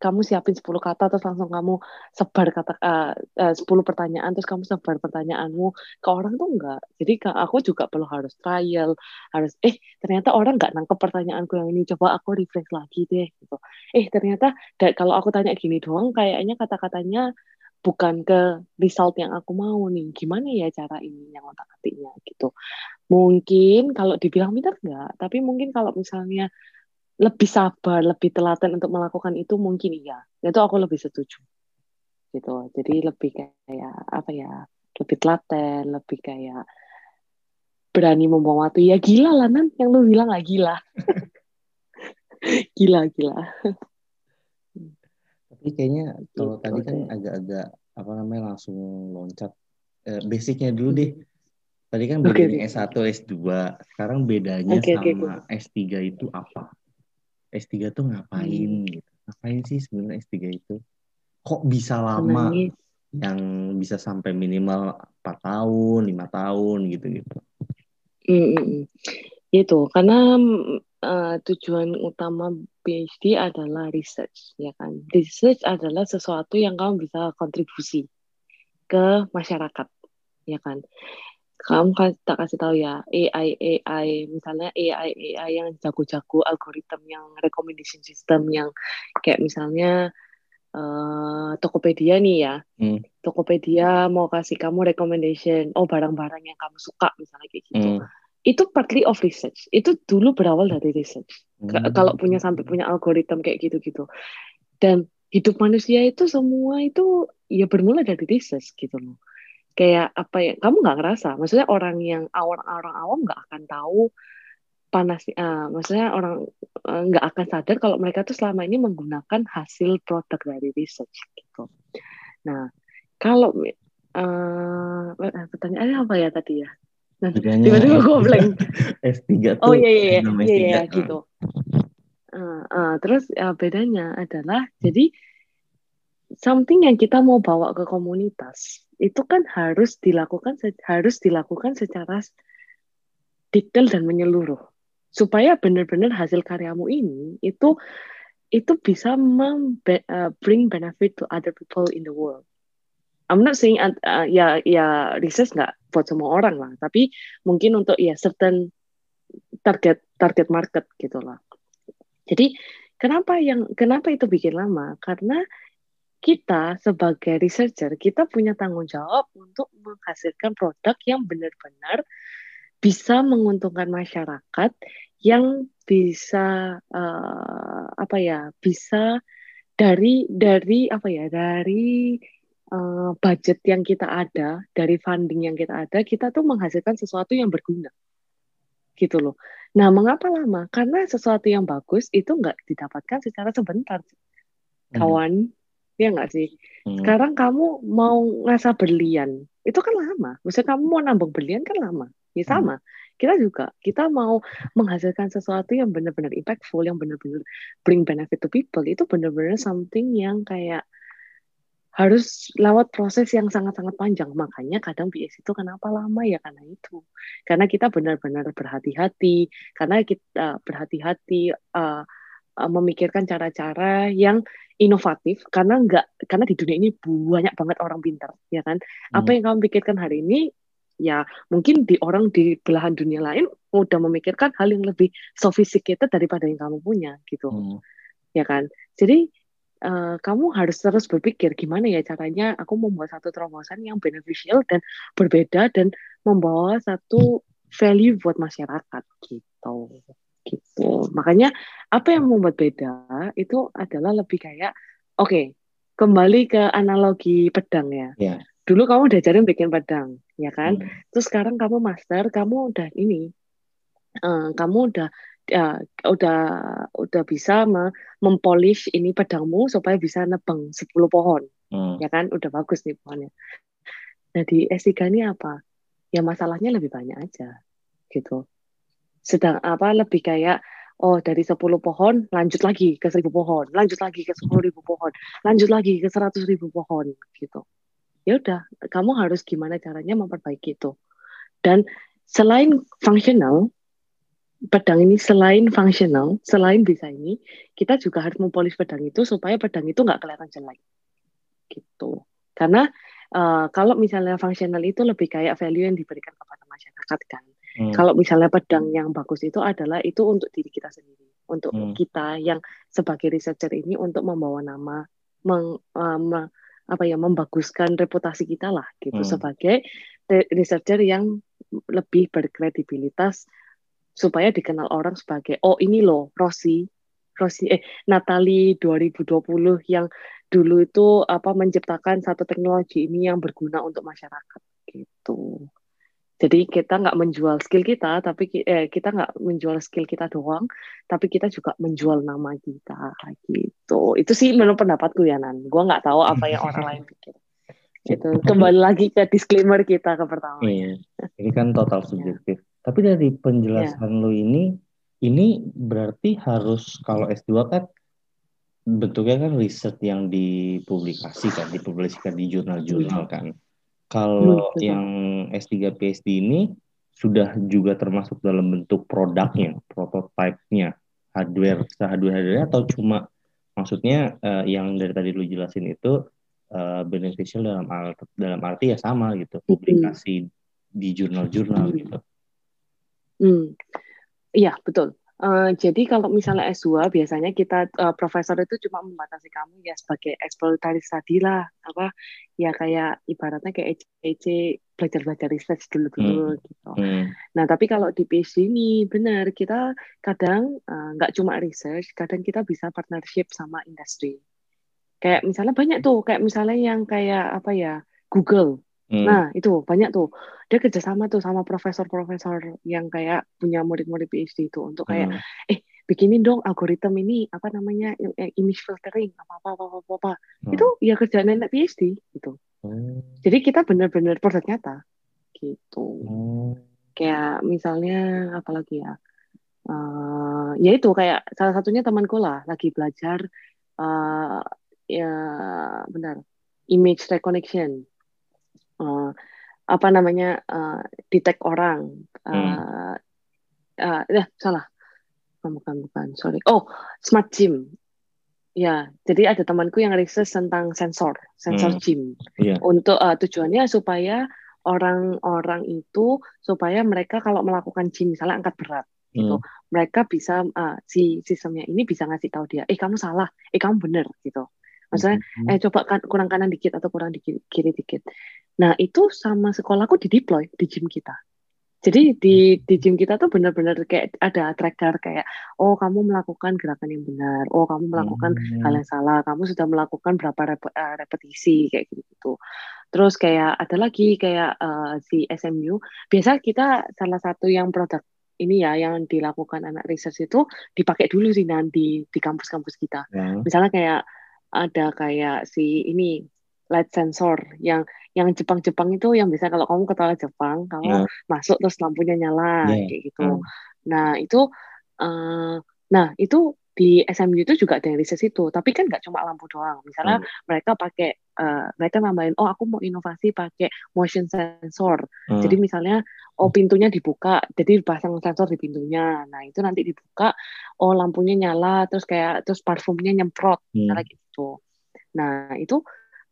kamu siapin 10 kata terus langsung kamu sebar kata uh, uh, 10 pertanyaan terus kamu sebar pertanyaanmu ke orang tuh enggak. Jadi aku juga perlu harus trial, harus eh ternyata orang nggak nangkep pertanyaanku yang ini coba aku refresh lagi deh gitu. Eh ternyata kalau aku tanya gini doang kayaknya kata-katanya bukan ke result yang aku mau nih. Gimana ya cara ini yang otak atiknya gitu. Mungkin kalau dibilang pintar enggak, tapi mungkin kalau misalnya lebih sabar, lebih telaten untuk melakukan itu mungkin iya. Itu aku lebih setuju. Gitu. Jadi lebih kayak apa ya? Lebih telaten, lebih kayak berani membawa waktu. Ya gila lah nan, yang lu bilang gak gila. *laughs* gila, gila. Tapi kayaknya kalau gitu, tadi kan agak-agak apa namanya langsung loncat eh, basicnya dulu deh. Tadi kan bedanya okay. S1, S2. Sekarang bedanya okay, sama okay. S3 itu apa? S3 tuh ngapain hmm. gitu. Ngapain sih sebenarnya S3 itu? Kok bisa lama? Yang bisa sampai minimal 4 tahun, 5 tahun gitu-gitu. Hmm, itu karena uh, tujuan utama PhD adalah research, ya kan? Research adalah sesuatu yang kamu bisa kontribusi ke masyarakat, ya kan? Kamu kan tak kasih tahu ya AI AI misalnya AI AI yang jago-jago algoritma yang recommendation system yang kayak misalnya uh, Tokopedia nih ya hmm. Tokopedia mau kasih kamu recommendation oh barang-barang yang kamu suka misalnya kayak gitu hmm. itu partly of research itu dulu berawal dari research hmm. kalau punya sampai punya algoritma kayak gitu-gitu dan hidup manusia itu semua itu ya bermula dari research gitu loh kayak apa ya kamu nggak ngerasa? Maksudnya orang yang awam-orang awam nggak akan tahu panas uh, maksudnya orang eh, nggak uh, akan sadar kalau mereka tuh selama ini menggunakan hasil produk dari research gitu. Nah kalau uh, pertanyaannya apa ya tadi ya? Tiba-tiba gue blank. S3 tuh oh iya iya iya, iya, iya gitu. Uh, uh, terus uh, bedanya adalah jadi something yang kita mau bawa ke komunitas itu kan harus dilakukan harus dilakukan secara detail dan menyeluruh supaya benar-benar hasil karyamu ini itu itu bisa uh, bring benefit to other people in the world. I'm not saying uh, ya ya riset nggak buat semua orang lah, tapi mungkin untuk ya certain target target market gitulah. Jadi kenapa yang kenapa itu bikin lama? Karena kita sebagai researcher kita punya tanggung jawab untuk menghasilkan produk yang benar-benar bisa menguntungkan masyarakat yang bisa uh, apa ya bisa dari dari apa ya dari uh, budget yang kita ada dari funding yang kita ada kita tuh menghasilkan sesuatu yang berguna. Gitu loh. Nah mengapa lama? Karena sesuatu yang bagus itu nggak didapatkan secara sebentar kawan. hmm ya nggak sih? Hmm. Sekarang kamu mau ngasah berlian, itu kan lama. Maksudnya kamu mau nambang berlian kan lama. Ya hmm. sama. Hmm. Kita juga, kita mau menghasilkan sesuatu yang benar-benar impactful, yang benar-benar bring benefit to people, itu benar-benar something yang kayak harus lewat proses yang sangat-sangat panjang. Makanya kadang BS itu kenapa lama ya karena itu. Karena kita benar-benar berhati-hati, karena kita berhati-hati uh, uh, memikirkan cara-cara yang inovatif karena enggak karena di dunia ini banyak banget orang pintar ya kan hmm. apa yang kamu pikirkan hari ini ya mungkin di orang di belahan dunia lain udah memikirkan hal yang lebih sophisticated daripada yang kamu punya gitu hmm. ya kan jadi uh, kamu harus terus berpikir gimana ya caranya aku membuat satu terobosan yang beneficial dan berbeda dan membawa satu value buat masyarakat gitu gitu. Makanya apa yang membuat beda itu adalah lebih kayak oke, okay, kembali ke analogi pedang ya. Yeah. Dulu kamu udah diajarin bikin pedang, ya kan? Hmm. Terus sekarang kamu master, kamu udah ini uh, kamu udah ya, udah udah bisa mempolish ini pedangmu supaya bisa nebang 10 pohon. Hmm. Ya kan? Udah bagus nih pohonnya. Nah, di S3 ini apa? Ya masalahnya lebih banyak aja gitu sedang apa lebih kayak oh dari 10 pohon lanjut lagi ke 1000 pohon, lanjut lagi ke 10.000 pohon, lanjut lagi ke 100.000 pohon gitu. Ya udah, kamu harus gimana caranya memperbaiki itu. Dan selain fungsional, pedang ini selain fungsional, selain bisa ini, kita juga harus mempolis pedang itu supaya pedang itu nggak kelihatan jelek. Gitu. Karena uh, kalau misalnya fungsional itu lebih kayak value yang diberikan kepada masyarakat kan Hmm. Kalau misalnya pedang yang bagus itu adalah itu untuk diri kita sendiri, untuk hmm. kita yang sebagai researcher ini untuk membawa nama, meng, um, apa ya, membaguskan reputasi kita lah gitu hmm. sebagai researcher yang lebih berkredibilitas supaya dikenal orang sebagai oh ini loh Rossi Rossi eh Natali 2020 yang dulu itu apa menciptakan satu teknologi ini yang berguna untuk masyarakat gitu. Jadi kita nggak menjual skill kita, tapi eh, kita nggak menjual skill kita doang, tapi kita juga menjual nama kita gitu. Itu sih menurut pendapatku ya Nan. Gua nggak tahu apa yang orang lain pikir. Itu kembali lagi ke disclaimer kita ke pertama. Iya. Ini kan total iya. subjektif. Tapi dari penjelasan yeah. lu ini, ini berarti harus kalau S2 kan bentuknya kan riset yang dipublikasikan, dipublikasikan di jurnal-jurnal iya. kan. Kalau hmm, yang S3 PhD ini sudah juga termasuk dalam bentuk produknya, prototipenya, hardware, hardware hardware atau cuma maksudnya uh, yang dari tadi lu jelasin itu uh, beneficial dalam arti, dalam arti ya sama gitu, hmm. publikasi hmm. di jurnal-jurnal hmm. gitu. Hmm. Iya, betul. Uh, jadi kalau misalnya S2 biasanya kita uh, profesor itu cuma membatasi kamu ya sebagai exploratory study lah apa ya kayak ibaratnya kayak EC belajar-belajar research dulu-dulu hmm. gitu. Hmm. Nah, tapi kalau di PhD ini benar kita kadang eh, nggak uh, cuma research, kadang kita bisa partnership sama industri. Kayak misalnya banyak tuh, kayak misalnya yang kayak apa ya Google Hmm. Nah, itu banyak tuh. Dia kerjasama tuh sama profesor-profesor yang kayak punya murid-murid PhD itu untuk kayak, hmm. eh bikinin dong algoritma ini apa namanya image filtering apa apa apa apa, apa. Hmm. itu ya kerjaan anak PhD gitu. Hmm. Jadi kita benar-benar produk nyata gitu. Hmm. Kayak misalnya apalagi ya, uh, ya itu kayak salah satunya temanku lah lagi belajar uh, ya benar image recognition uh, apa namanya uh, detect orang uh, hmm. uh, ya salah bukan bukan sorry oh smart gym ya jadi ada temanku yang research tentang sensor sensor hmm. gym yeah. untuk uh, tujuannya supaya orang-orang itu supaya mereka kalau melakukan gym misalnya angkat berat gitu, hmm. gitu mereka bisa uh, si sistemnya ini bisa ngasih tahu dia eh kamu salah eh kamu benar gitu Maksudnya, hmm. eh coba kan, kurang kanan dikit atau kurang di kiri dikit. Nah itu sama sekolahku di deploy di gym kita. Jadi di di gym kita tuh benar-benar kayak ada tracker kayak oh kamu melakukan gerakan yang benar, oh kamu melakukan hmm. hal yang salah, kamu sudah melakukan berapa rep uh, repetisi kayak gitu. Terus kayak ada lagi kayak uh, si SMU, biasa kita salah satu yang produk ini ya yang dilakukan anak research itu dipakai dulu sih nanti di kampus-kampus kita. Hmm. Misalnya kayak ada kayak si ini light sensor yang yang Jepang-Jepang itu yang bisa kalau kamu ke toilet Jepang kamu yeah. masuk terus lampunya nyala yeah. kayak gitu. Mm. Nah itu uh, nah itu di SMU itu juga ada yang riset itu, tapi kan nggak cuma lampu doang. Misalnya hmm. mereka pakai, uh, mereka nambahin, oh aku mau inovasi pakai motion sensor. Hmm. Jadi misalnya, oh pintunya dibuka, jadi pasang sensor di pintunya. Nah itu nanti dibuka, oh lampunya nyala, terus kayak terus parfumnya nyemprot, hmm. misalnya gitu. Nah itu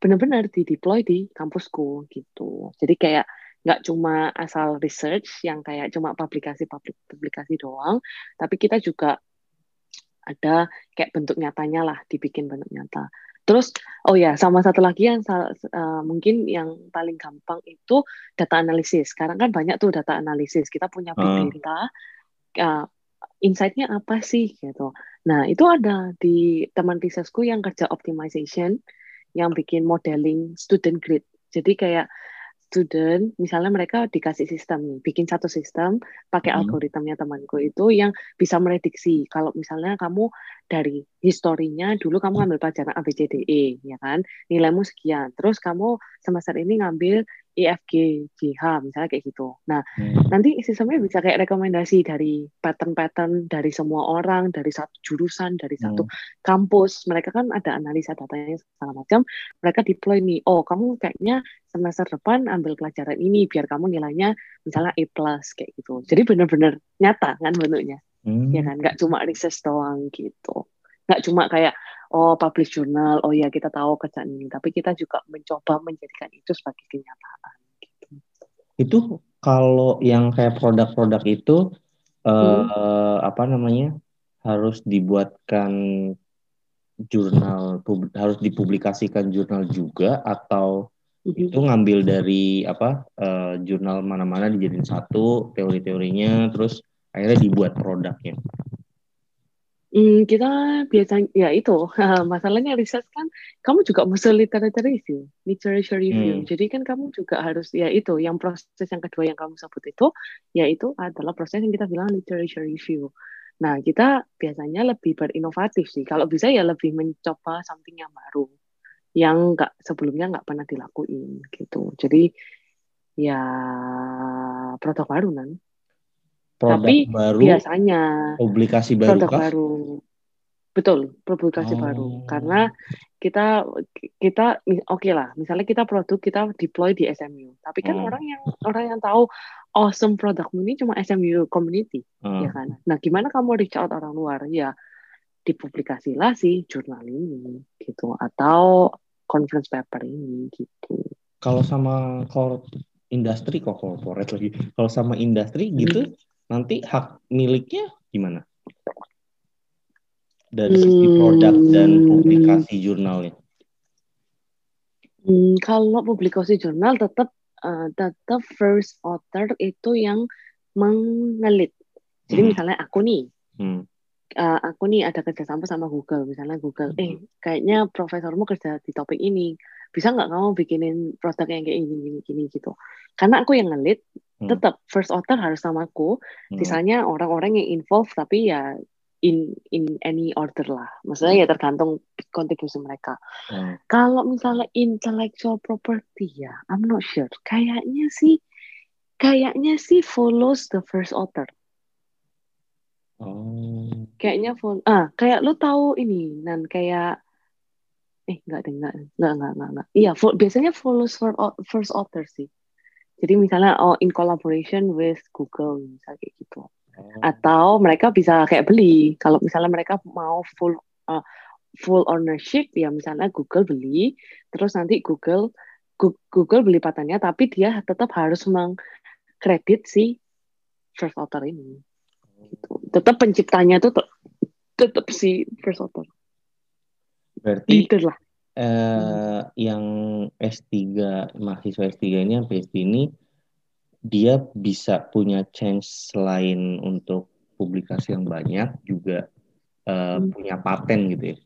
benar-benar di deploy di kampusku gitu. Jadi kayak nggak cuma asal research yang kayak cuma publikasi publikasi doang, tapi kita juga ada kayak bentuk nyatanya lah dibikin bentuk nyata. Terus oh ya sama satu lagi yang uh, mungkin yang paling gampang itu data analisis. Sekarang kan banyak tuh data analisis. Kita punya big data. Uh, insight-nya apa sih gitu. Nah, itu ada di teman risetku yang kerja optimization yang bikin modeling student grid. Jadi kayak student, misalnya mereka dikasih sistem bikin satu sistem pakai hmm. algoritmanya temanku itu yang bisa merediksi kalau misalnya kamu dari historinya dulu kamu ngambil pelajaran ABCDE, ya kan, nilaimu sekian, terus kamu semester ini ngambil IFG, JH, misalnya kayak gitu. Nah, hmm. nanti sistemnya bisa kayak rekomendasi dari pattern-pattern dari semua orang, dari satu jurusan, dari hmm. satu kampus. Mereka kan ada analisa datanya segala macam. Mereka deploy nih, oh kamu kayaknya semester depan ambil pelajaran ini biar kamu nilainya misalnya A plus kayak gitu. Jadi benar-benar nyata kan bentuknya. Hmm. Ya kan, nggak cuma research doang gitu. Nggak cuma kayak oh publish journal, oh ya kita tahu kerjaan ini, tapi kita juga mencoba menjadikan itu sebagai kenyataan. Itu kalau yang kayak produk-produk itu hmm. eh, apa namanya harus dibuatkan jurnal harus dipublikasikan jurnal juga atau hmm. itu ngambil dari apa eh, jurnal mana-mana dijadiin satu teori-teorinya terus akhirnya dibuat produknya. Hmm, kita biasanya ya itu *laughs* masalahnya riset kan kamu juga mesti literature review, literature review. Hmm. Jadi kan kamu juga harus ya itu yang proses yang kedua yang kamu sebut itu yaitu adalah proses yang kita bilang literature review. Nah kita biasanya lebih berinovatif sih. Kalau bisa ya lebih mencoba something yang baru yang nggak sebelumnya nggak pernah dilakuin gitu. Jadi ya produk baru kan produk Tapi baru, biasanya publikasi baru produk kah? baru. Betul, publikasi oh. baru. Karena kita kita oke okay lah, misalnya kita produk kita deploy di SMU. Tapi kan hmm. orang yang orang yang tahu awesome produkmu ini cuma SMU community, hmm. ya kan. Nah, gimana kamu reach out orang luar? Ya dipublikasilah sih jurnal ini gitu atau conference paper ini gitu. Kalau sama kalau industri kok corporate lagi. Kalau sama industri gitu hmm nanti hak miliknya gimana? Dari segi produk dan hmm. publikasi jurnalnya. Hmm, kalau publikasi jurnal tetap uh, tetap first author itu yang mengelit. Jadi hmm. misalnya aku nih, hmm. uh, aku nih ada kerjasama sama Google, misalnya Google, hmm. eh kayaknya profesormu kerja di topik ini, bisa nggak kamu bikinin produk yang kayak ini, gini, gini gitu. Karena aku yang ngelit, hmm. tetap first author harus sama aku hmm. sisanya orang-orang yang involved tapi ya in in any order lah maksudnya ya tergantung kontribusi mereka hmm. kalau misalnya intellectual property ya I'm not sure kayaknya sih kayaknya sih follows the first author oh. kayaknya follow ah kayak lo tahu ini dan kayak eh enggak deh enggak enggak enggak, enggak. iya biasanya follows first author sih jadi misalnya oh in collaboration with Google misalnya kayak gitu. Oh. Atau mereka bisa kayak beli. Kalau misalnya mereka mau full uh, full ownership ya misalnya Google beli, terus nanti Google Google beli patentnya tapi dia tetap harus mengkredit si first author ini. Gitu. Tetap penciptanya tuh tetap si first author. Berarti Itulah. Uh, yang S3 mahasiswa S3 ini yang PhD ini dia bisa punya chance selain untuk publikasi yang banyak juga uh, hmm. punya paten gitu ya.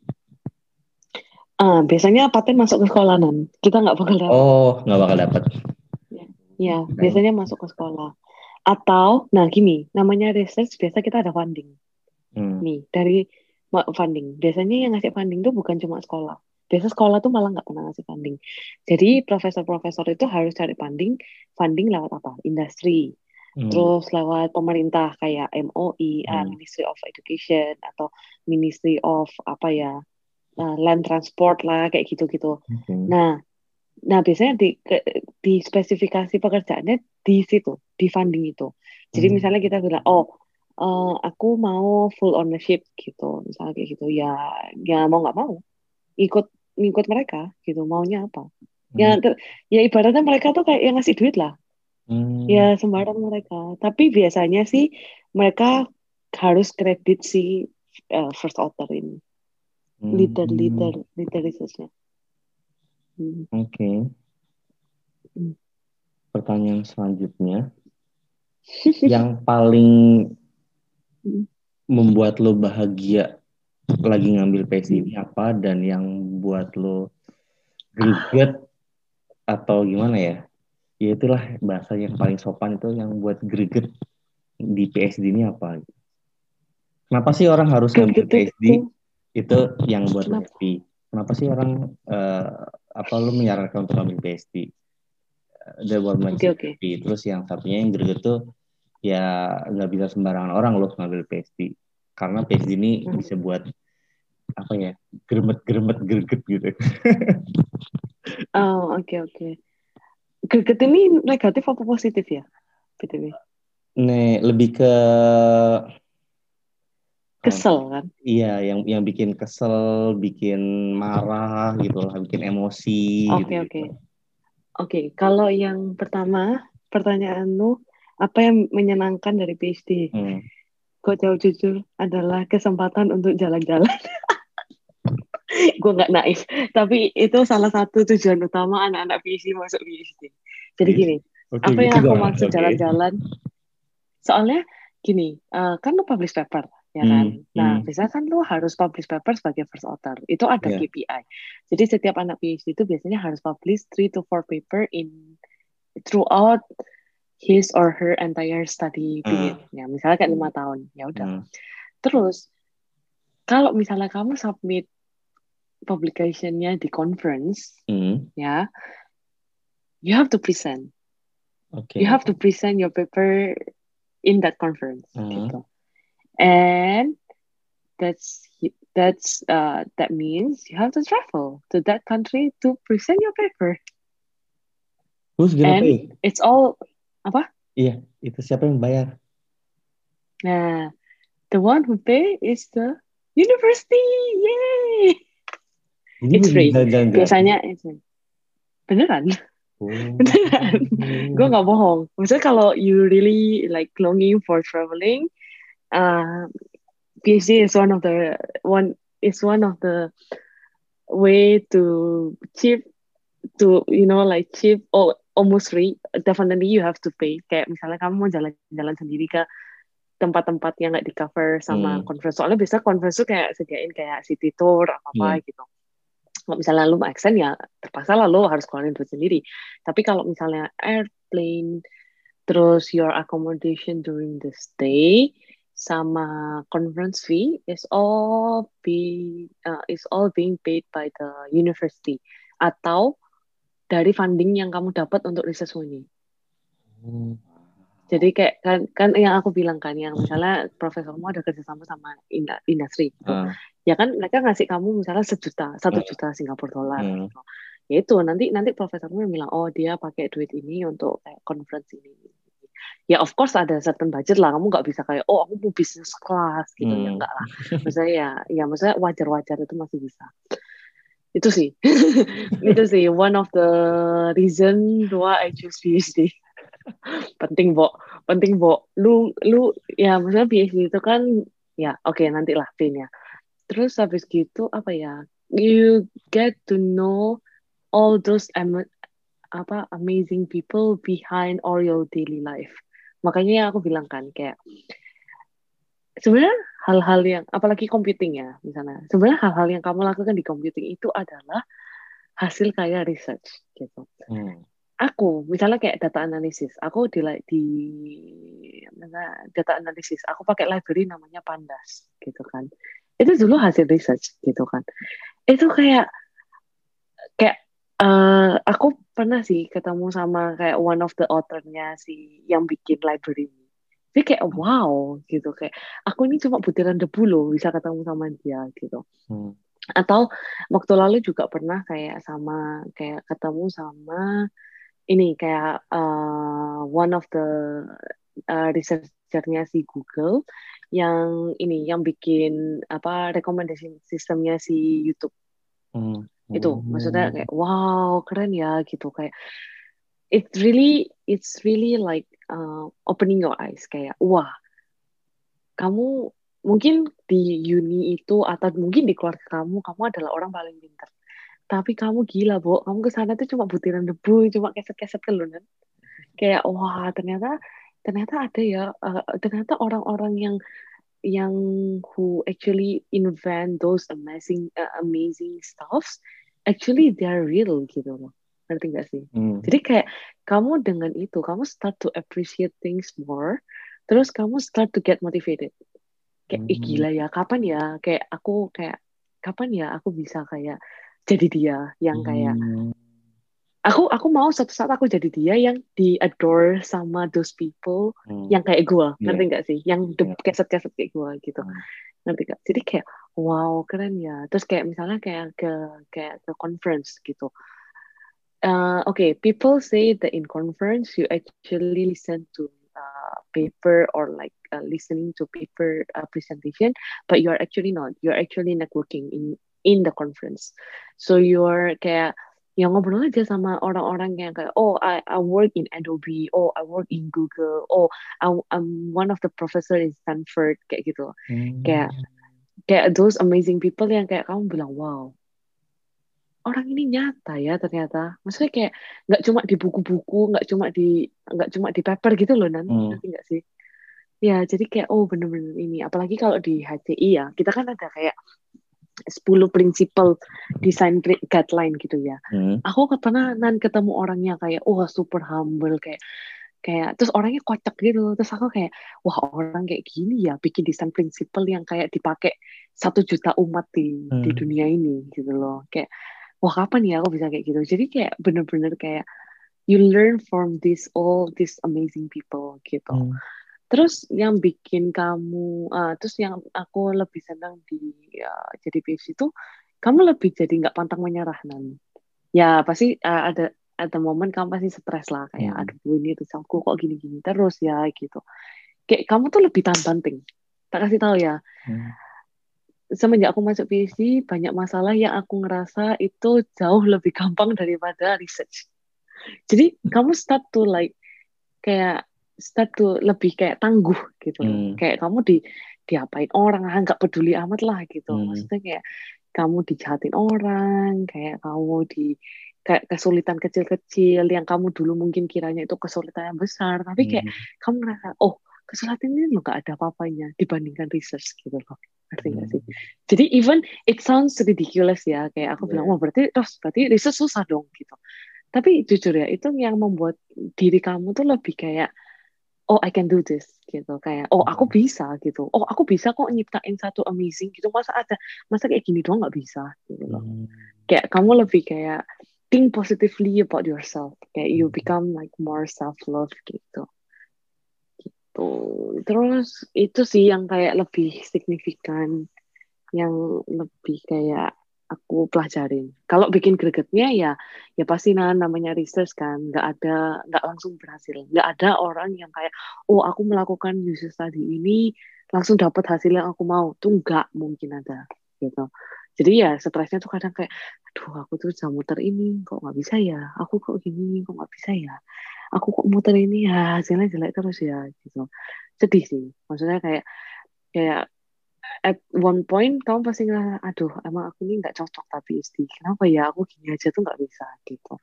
Uh, biasanya paten masuk ke sekolah nan. Kita nggak bakal dapat. Oh, nggak bakal dapat. Ya, ya biasanya masuk ke sekolah. Atau, nah gini, namanya research biasa kita ada funding. Hmm. Nih dari funding. Biasanya yang ngasih funding tuh bukan cuma sekolah. Biasa sekolah tuh malah nggak pernah ngasih funding. Jadi profesor-profesor itu harus cari funding. Funding lewat apa? Industri. Hmm. Terus lewat pemerintah kayak MOI, hmm. uh, Ministry of Education atau Ministry of apa ya uh, Land Transport lah kayak gitu-gitu. Hmm. Nah, nah biasanya di di spesifikasi pekerjaannya di situ, di funding itu. Jadi hmm. misalnya kita bilang, oh uh, aku mau full ownership gitu, misalnya kayak gitu. Ya, ya mau nggak mau ikut ikut mereka gitu, maunya apa? Ya, hmm. Ya, ya ibaratnya mereka tuh kayak yang ngasih duit lah Hmm. Ya sembarang mereka. Tapi biasanya sih mereka harus kredit si uh, first author ini. Hmm. Leader, leader, leader researchnya. Hmm. Oke. Okay. Hmm. Pertanyaan selanjutnya. *laughs* yang paling hmm. membuat lo bahagia lagi ngambil ini apa dan yang buat lo greget atau gimana ya? Ya itulah bahasa yang paling sopan itu yang buat greget di PSD ini apa? Kenapa sih orang harus ngambil PSD itu yang buat kenapa? happy kenapa sih orang uh, apa lu menyarankan untuk ambil PSD udah buat okay, okay. happy terus yang satunya yang greget tuh ya nggak bisa sembarangan orang lo ngambil PSD karena PSD ini hmm. bisa buat apa ya gremet gremet greget gitu. *laughs* Oh oke okay, oke. Okay greget ini negatif apa positif ya btw nih lebih ke kesel kan? Iya yang yang bikin kesel bikin marah gitu lah bikin emosi oke gitu, oke. Oke kalau yang pertama pertanyaan lu apa yang menyenangkan dari PhD hmm. Kok jauh jujur adalah kesempatan untuk jalan-jalan. *laughs* Gue nggak naif. Tapi itu salah satu tujuan utama anak-anak PhD masuk PhD jadi iya. gini okay, apa yang gitu aku maksud jalan-jalan? Soalnya gini uh, kan lu publish paper ya hmm, kan nah hmm. biasanya kan lu harus publish paper sebagai first author. Itu ada yeah. KPI jadi setiap anak PhD itu biasanya harus publish three to four paper in throughout his or her entire study hmm. period. Hmm. Ya, misalnya kayak lima tahun, ya udah. Hmm. Terus kalau misalnya kamu submit publicationnya di conference, mm. ya, you have to present. Okay. You have to present your paper in that conference. Mm. Gitu. And that's that's uh, that means you have to travel to that country to present your paper. Who's gonna And pay? It's all apa? Iya, itu siapa yang bayar? Nah, the one who pay is the university. Yay! It's free. Jalan -jalan. Biasanya it's free. Beneran. Oh. Beneran. Gue gak bohong. Maksudnya kalau you really like longing for traveling, uh, PhD is one of the one is one of the way to cheap to you know like cheap or almost free. Definitely you have to pay. Kayak misalnya kamu mau jalan-jalan sendiri ke tempat-tempat yang nggak di cover sama hmm. conference. Soalnya biasa conference tuh kayak sediain kayak city tour apa apa hmm. gitu kalau misalnya lu mau extend ya terpaksa lah lu harus keluarin duit sendiri tapi kalau misalnya airplane terus your accommodation during the stay sama conference fee is all be uh, is all being paid by the university atau dari funding yang kamu dapat untuk riset ini. Hmm. Jadi kayak kan kan yang aku bilang kan yang misalnya profesormu ada kerjasama sama industri gitu. Uh. Ya kan mereka ngasih kamu misalnya sejuta, satu uh. juta Singapura dolar uh. gitu. Ya itu nanti nanti profesormu yang bilang oh dia pakai duit ini untuk kayak conference ini. Ya of course ada certain budget lah. Kamu nggak bisa kayak oh aku mau business class gitu hmm. ya enggak lah. *laughs* Maksudnya ya ya maksudnya wajar-wajar itu masih bisa itu sih. *laughs* Itu sih one of the reason why I choose PhD *laughs* penting bo. Penting bo. Lu lu ya maksudnya PhD itu kan ya oke okay, nanti lah pin ya. Terus habis gitu apa ya you get to know all those am apa amazing people behind all your daily life. Makanya aku bilang kan kayak sebenarnya hal-hal yang apalagi computing ya misalnya sebenarnya hal-hal yang kamu lakukan di computing itu adalah hasil kayak research gitu. Hmm. Aku misalnya kayak data analisis, aku di di mana data analisis, aku pakai library namanya Pandas gitu kan. Itu dulu hasil research gitu kan. Itu kayak kayak uh, aku pernah sih ketemu sama kayak one of the authornya si yang bikin library. Jadi kayak wow gitu. Kayak aku ini cuma butiran debu loh bisa ketemu sama dia gitu. Hmm. Atau waktu lalu juga pernah kayak sama kayak ketemu sama ini kayak uh, one of the uh, researchernya si Google yang ini yang bikin apa recommendation sistemnya si YouTube. Hmm. itu maksudnya kayak wow keren ya gitu. Kayak it really it's really like uh, opening your eyes kayak wah kamu mungkin di uni itu atau mungkin di keluarga kamu kamu adalah orang paling pintar tapi kamu gila bu kamu ke sana tuh cuma butiran debu cuma keset-keset kelunan. Kayak wah ternyata ternyata ada ya uh, ternyata orang-orang yang yang who actually invent those amazing uh, amazing stuffs actually they are real gitu loh ngerti gak sih hmm. jadi kayak kamu dengan itu kamu start to appreciate things more terus kamu start to get motivated kayak hmm. gila ya kapan ya kayak aku kayak kapan ya aku bisa kayak jadi dia yang kayak hmm. aku aku mau suatu saat aku jadi dia yang di adore sama those people hmm. yang kayak gue yeah. ngerti gak sih yang yeah. keset-keset kayak gue gitu hmm. ngerti gak jadi kayak wow keren ya terus kayak misalnya kayak ke kayak ke conference gitu uh, okay people say that in conference you actually listen to uh, paper or like uh, listening to paper uh, presentation but you are actually not. You're actually networking in in the conference. So you're kayak yang ngobrol aja sama orang-orang yang kayak oh I I work in Adobe. Oh I work in Google. Oh I, I'm one of the professor in Stanford. Kayak gitu. Hmm. kayak kayak those amazing people yang kayak kamu bilang wow orang ini nyata ya ternyata. Maksudnya kayak nggak cuma di buku-buku nggak cuma di nggak cuma di paper gitu loh nanti hmm. nanti nggak sih? Ya jadi kayak oh bener-bener ini. Apalagi kalau di HCI ya kita kan ada kayak 10 prinsipal design guideline gitu ya. Hmm. aku pernah nan ketemu orangnya kayak oh super humble kayak kayak terus orangnya kocak gitu. Terus aku kayak wah orang kayak gini ya bikin desain prinsipal yang kayak dipakai satu juta umat di hmm. di dunia ini gitu loh. Kayak wah kapan ya aku bisa kayak gitu? Jadi kayak bener-bener kayak you learn from this all these amazing people gitu. Hmm. terus yang bikin kamu uh, terus yang aku lebih senang di uh, jadi PhD itu kamu lebih jadi nggak pantang menyerah nan. Ya pasti uh, ada ada momen kamu pasti stres lah kayak hmm. aduh ini aku kok gini-gini terus ya gitu. Kayak kamu tuh lebih tahan banting. Tak kasih tahu ya. Hmm semenjak aku masuk PhD banyak masalah yang aku ngerasa itu jauh lebih gampang daripada research. Jadi kamu start to like kayak start to lebih kayak tangguh gitu. Hmm. Kayak kamu di diapain orang ah, nggak peduli amat lah gitu. Hmm. Maksudnya kayak kamu dijahatin orang, kayak kamu di kayak kesulitan kecil-kecil yang kamu dulu mungkin kiranya itu kesulitan yang besar, tapi kayak hmm. kamu ngerasa oh kesulitan ini lo gak ada apa-apanya dibandingkan research gitu loh ngerti gak sih? Hmm. Jadi even it sounds ridiculous ya, kayak aku yeah. bilang, oh berarti terus berarti riset susah dong gitu. Tapi jujur ya, itu yang membuat diri kamu tuh lebih kayak, oh I can do this gitu, kayak oh aku hmm. bisa gitu, oh aku bisa kok nyiptain satu amazing gitu, masa ada, masa kayak gini doang nggak bisa gitu loh. Hmm. Kayak kamu lebih kayak think positively about yourself, kayak you hmm. become like more self love gitu gitu. Terus itu sih yang kayak lebih signifikan yang lebih kayak aku pelajarin. Kalau bikin gregetnya ya ya pasti nah namanya research kan. Nggak ada nggak langsung berhasil. Nggak ada orang yang kayak oh aku melakukan user study ini langsung dapat hasil yang aku mau. Tuh nggak mungkin ada gitu. Jadi ya stresnya tuh kadang kayak aduh aku tuh bisa muter ini kok nggak bisa ya? Aku kok gini kok nggak bisa ya aku kok muter ini? Ya hasilnya jelek terus ya gitu. Sedih sih. Maksudnya kayak kayak at one point kamu pasti ngerasa aduh emang aku ini nggak cocok tapi PhD kenapa ya? Aku gini aja tuh nggak bisa gitu.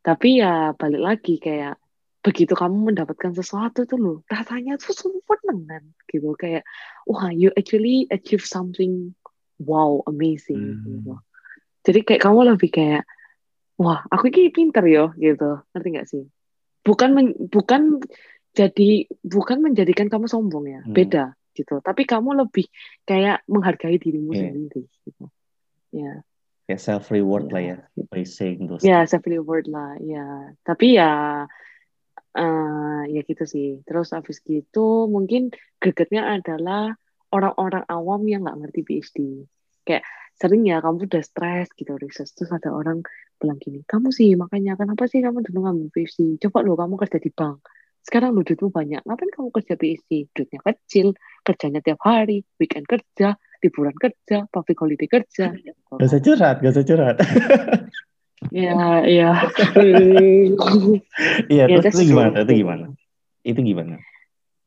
Tapi ya balik lagi kayak begitu kamu mendapatkan sesuatu tuh loh rasanya tuh seneng gitu. Kayak wah you actually achieve something wow amazing hmm. gitu jadi kayak kamu lebih kayak wah aku ini pinter yo gitu ngerti nggak sih bukan men, bukan jadi bukan menjadikan kamu sombong ya hmm. beda gitu tapi kamu lebih kayak menghargai dirimu yeah. sendiri gitu ya yeah. self reward yeah. lah ya by saying those ya yeah, self reward lah ya tapi ya uh, ya gitu sih terus habis gitu mungkin gregetnya adalah orang-orang awam yang nggak ngerti PhD kayak sering ya kamu udah stres gitu research terus ada orang bilang gini kamu sih makanya kenapa sih kamu dulu ngambil PhD coba lo kamu kerja di bank sekarang lo duitmu banyak ngapain kamu kerja PhD duitnya kecil kerjanya tiap hari weekend kerja liburan kerja public holiday kerja gak usah curhat gak usah curhat *laughs* *laughs* Iya, iya. Iya, terus itu gimana? Itu gimana? Itu gimana?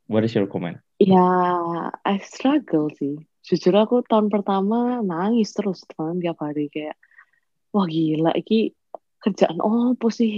What is your comment? Ya, I struggle sih. Jujur aku tahun pertama nangis terus teman tiap hari. Kayak wah gila iki kerjaan oh sih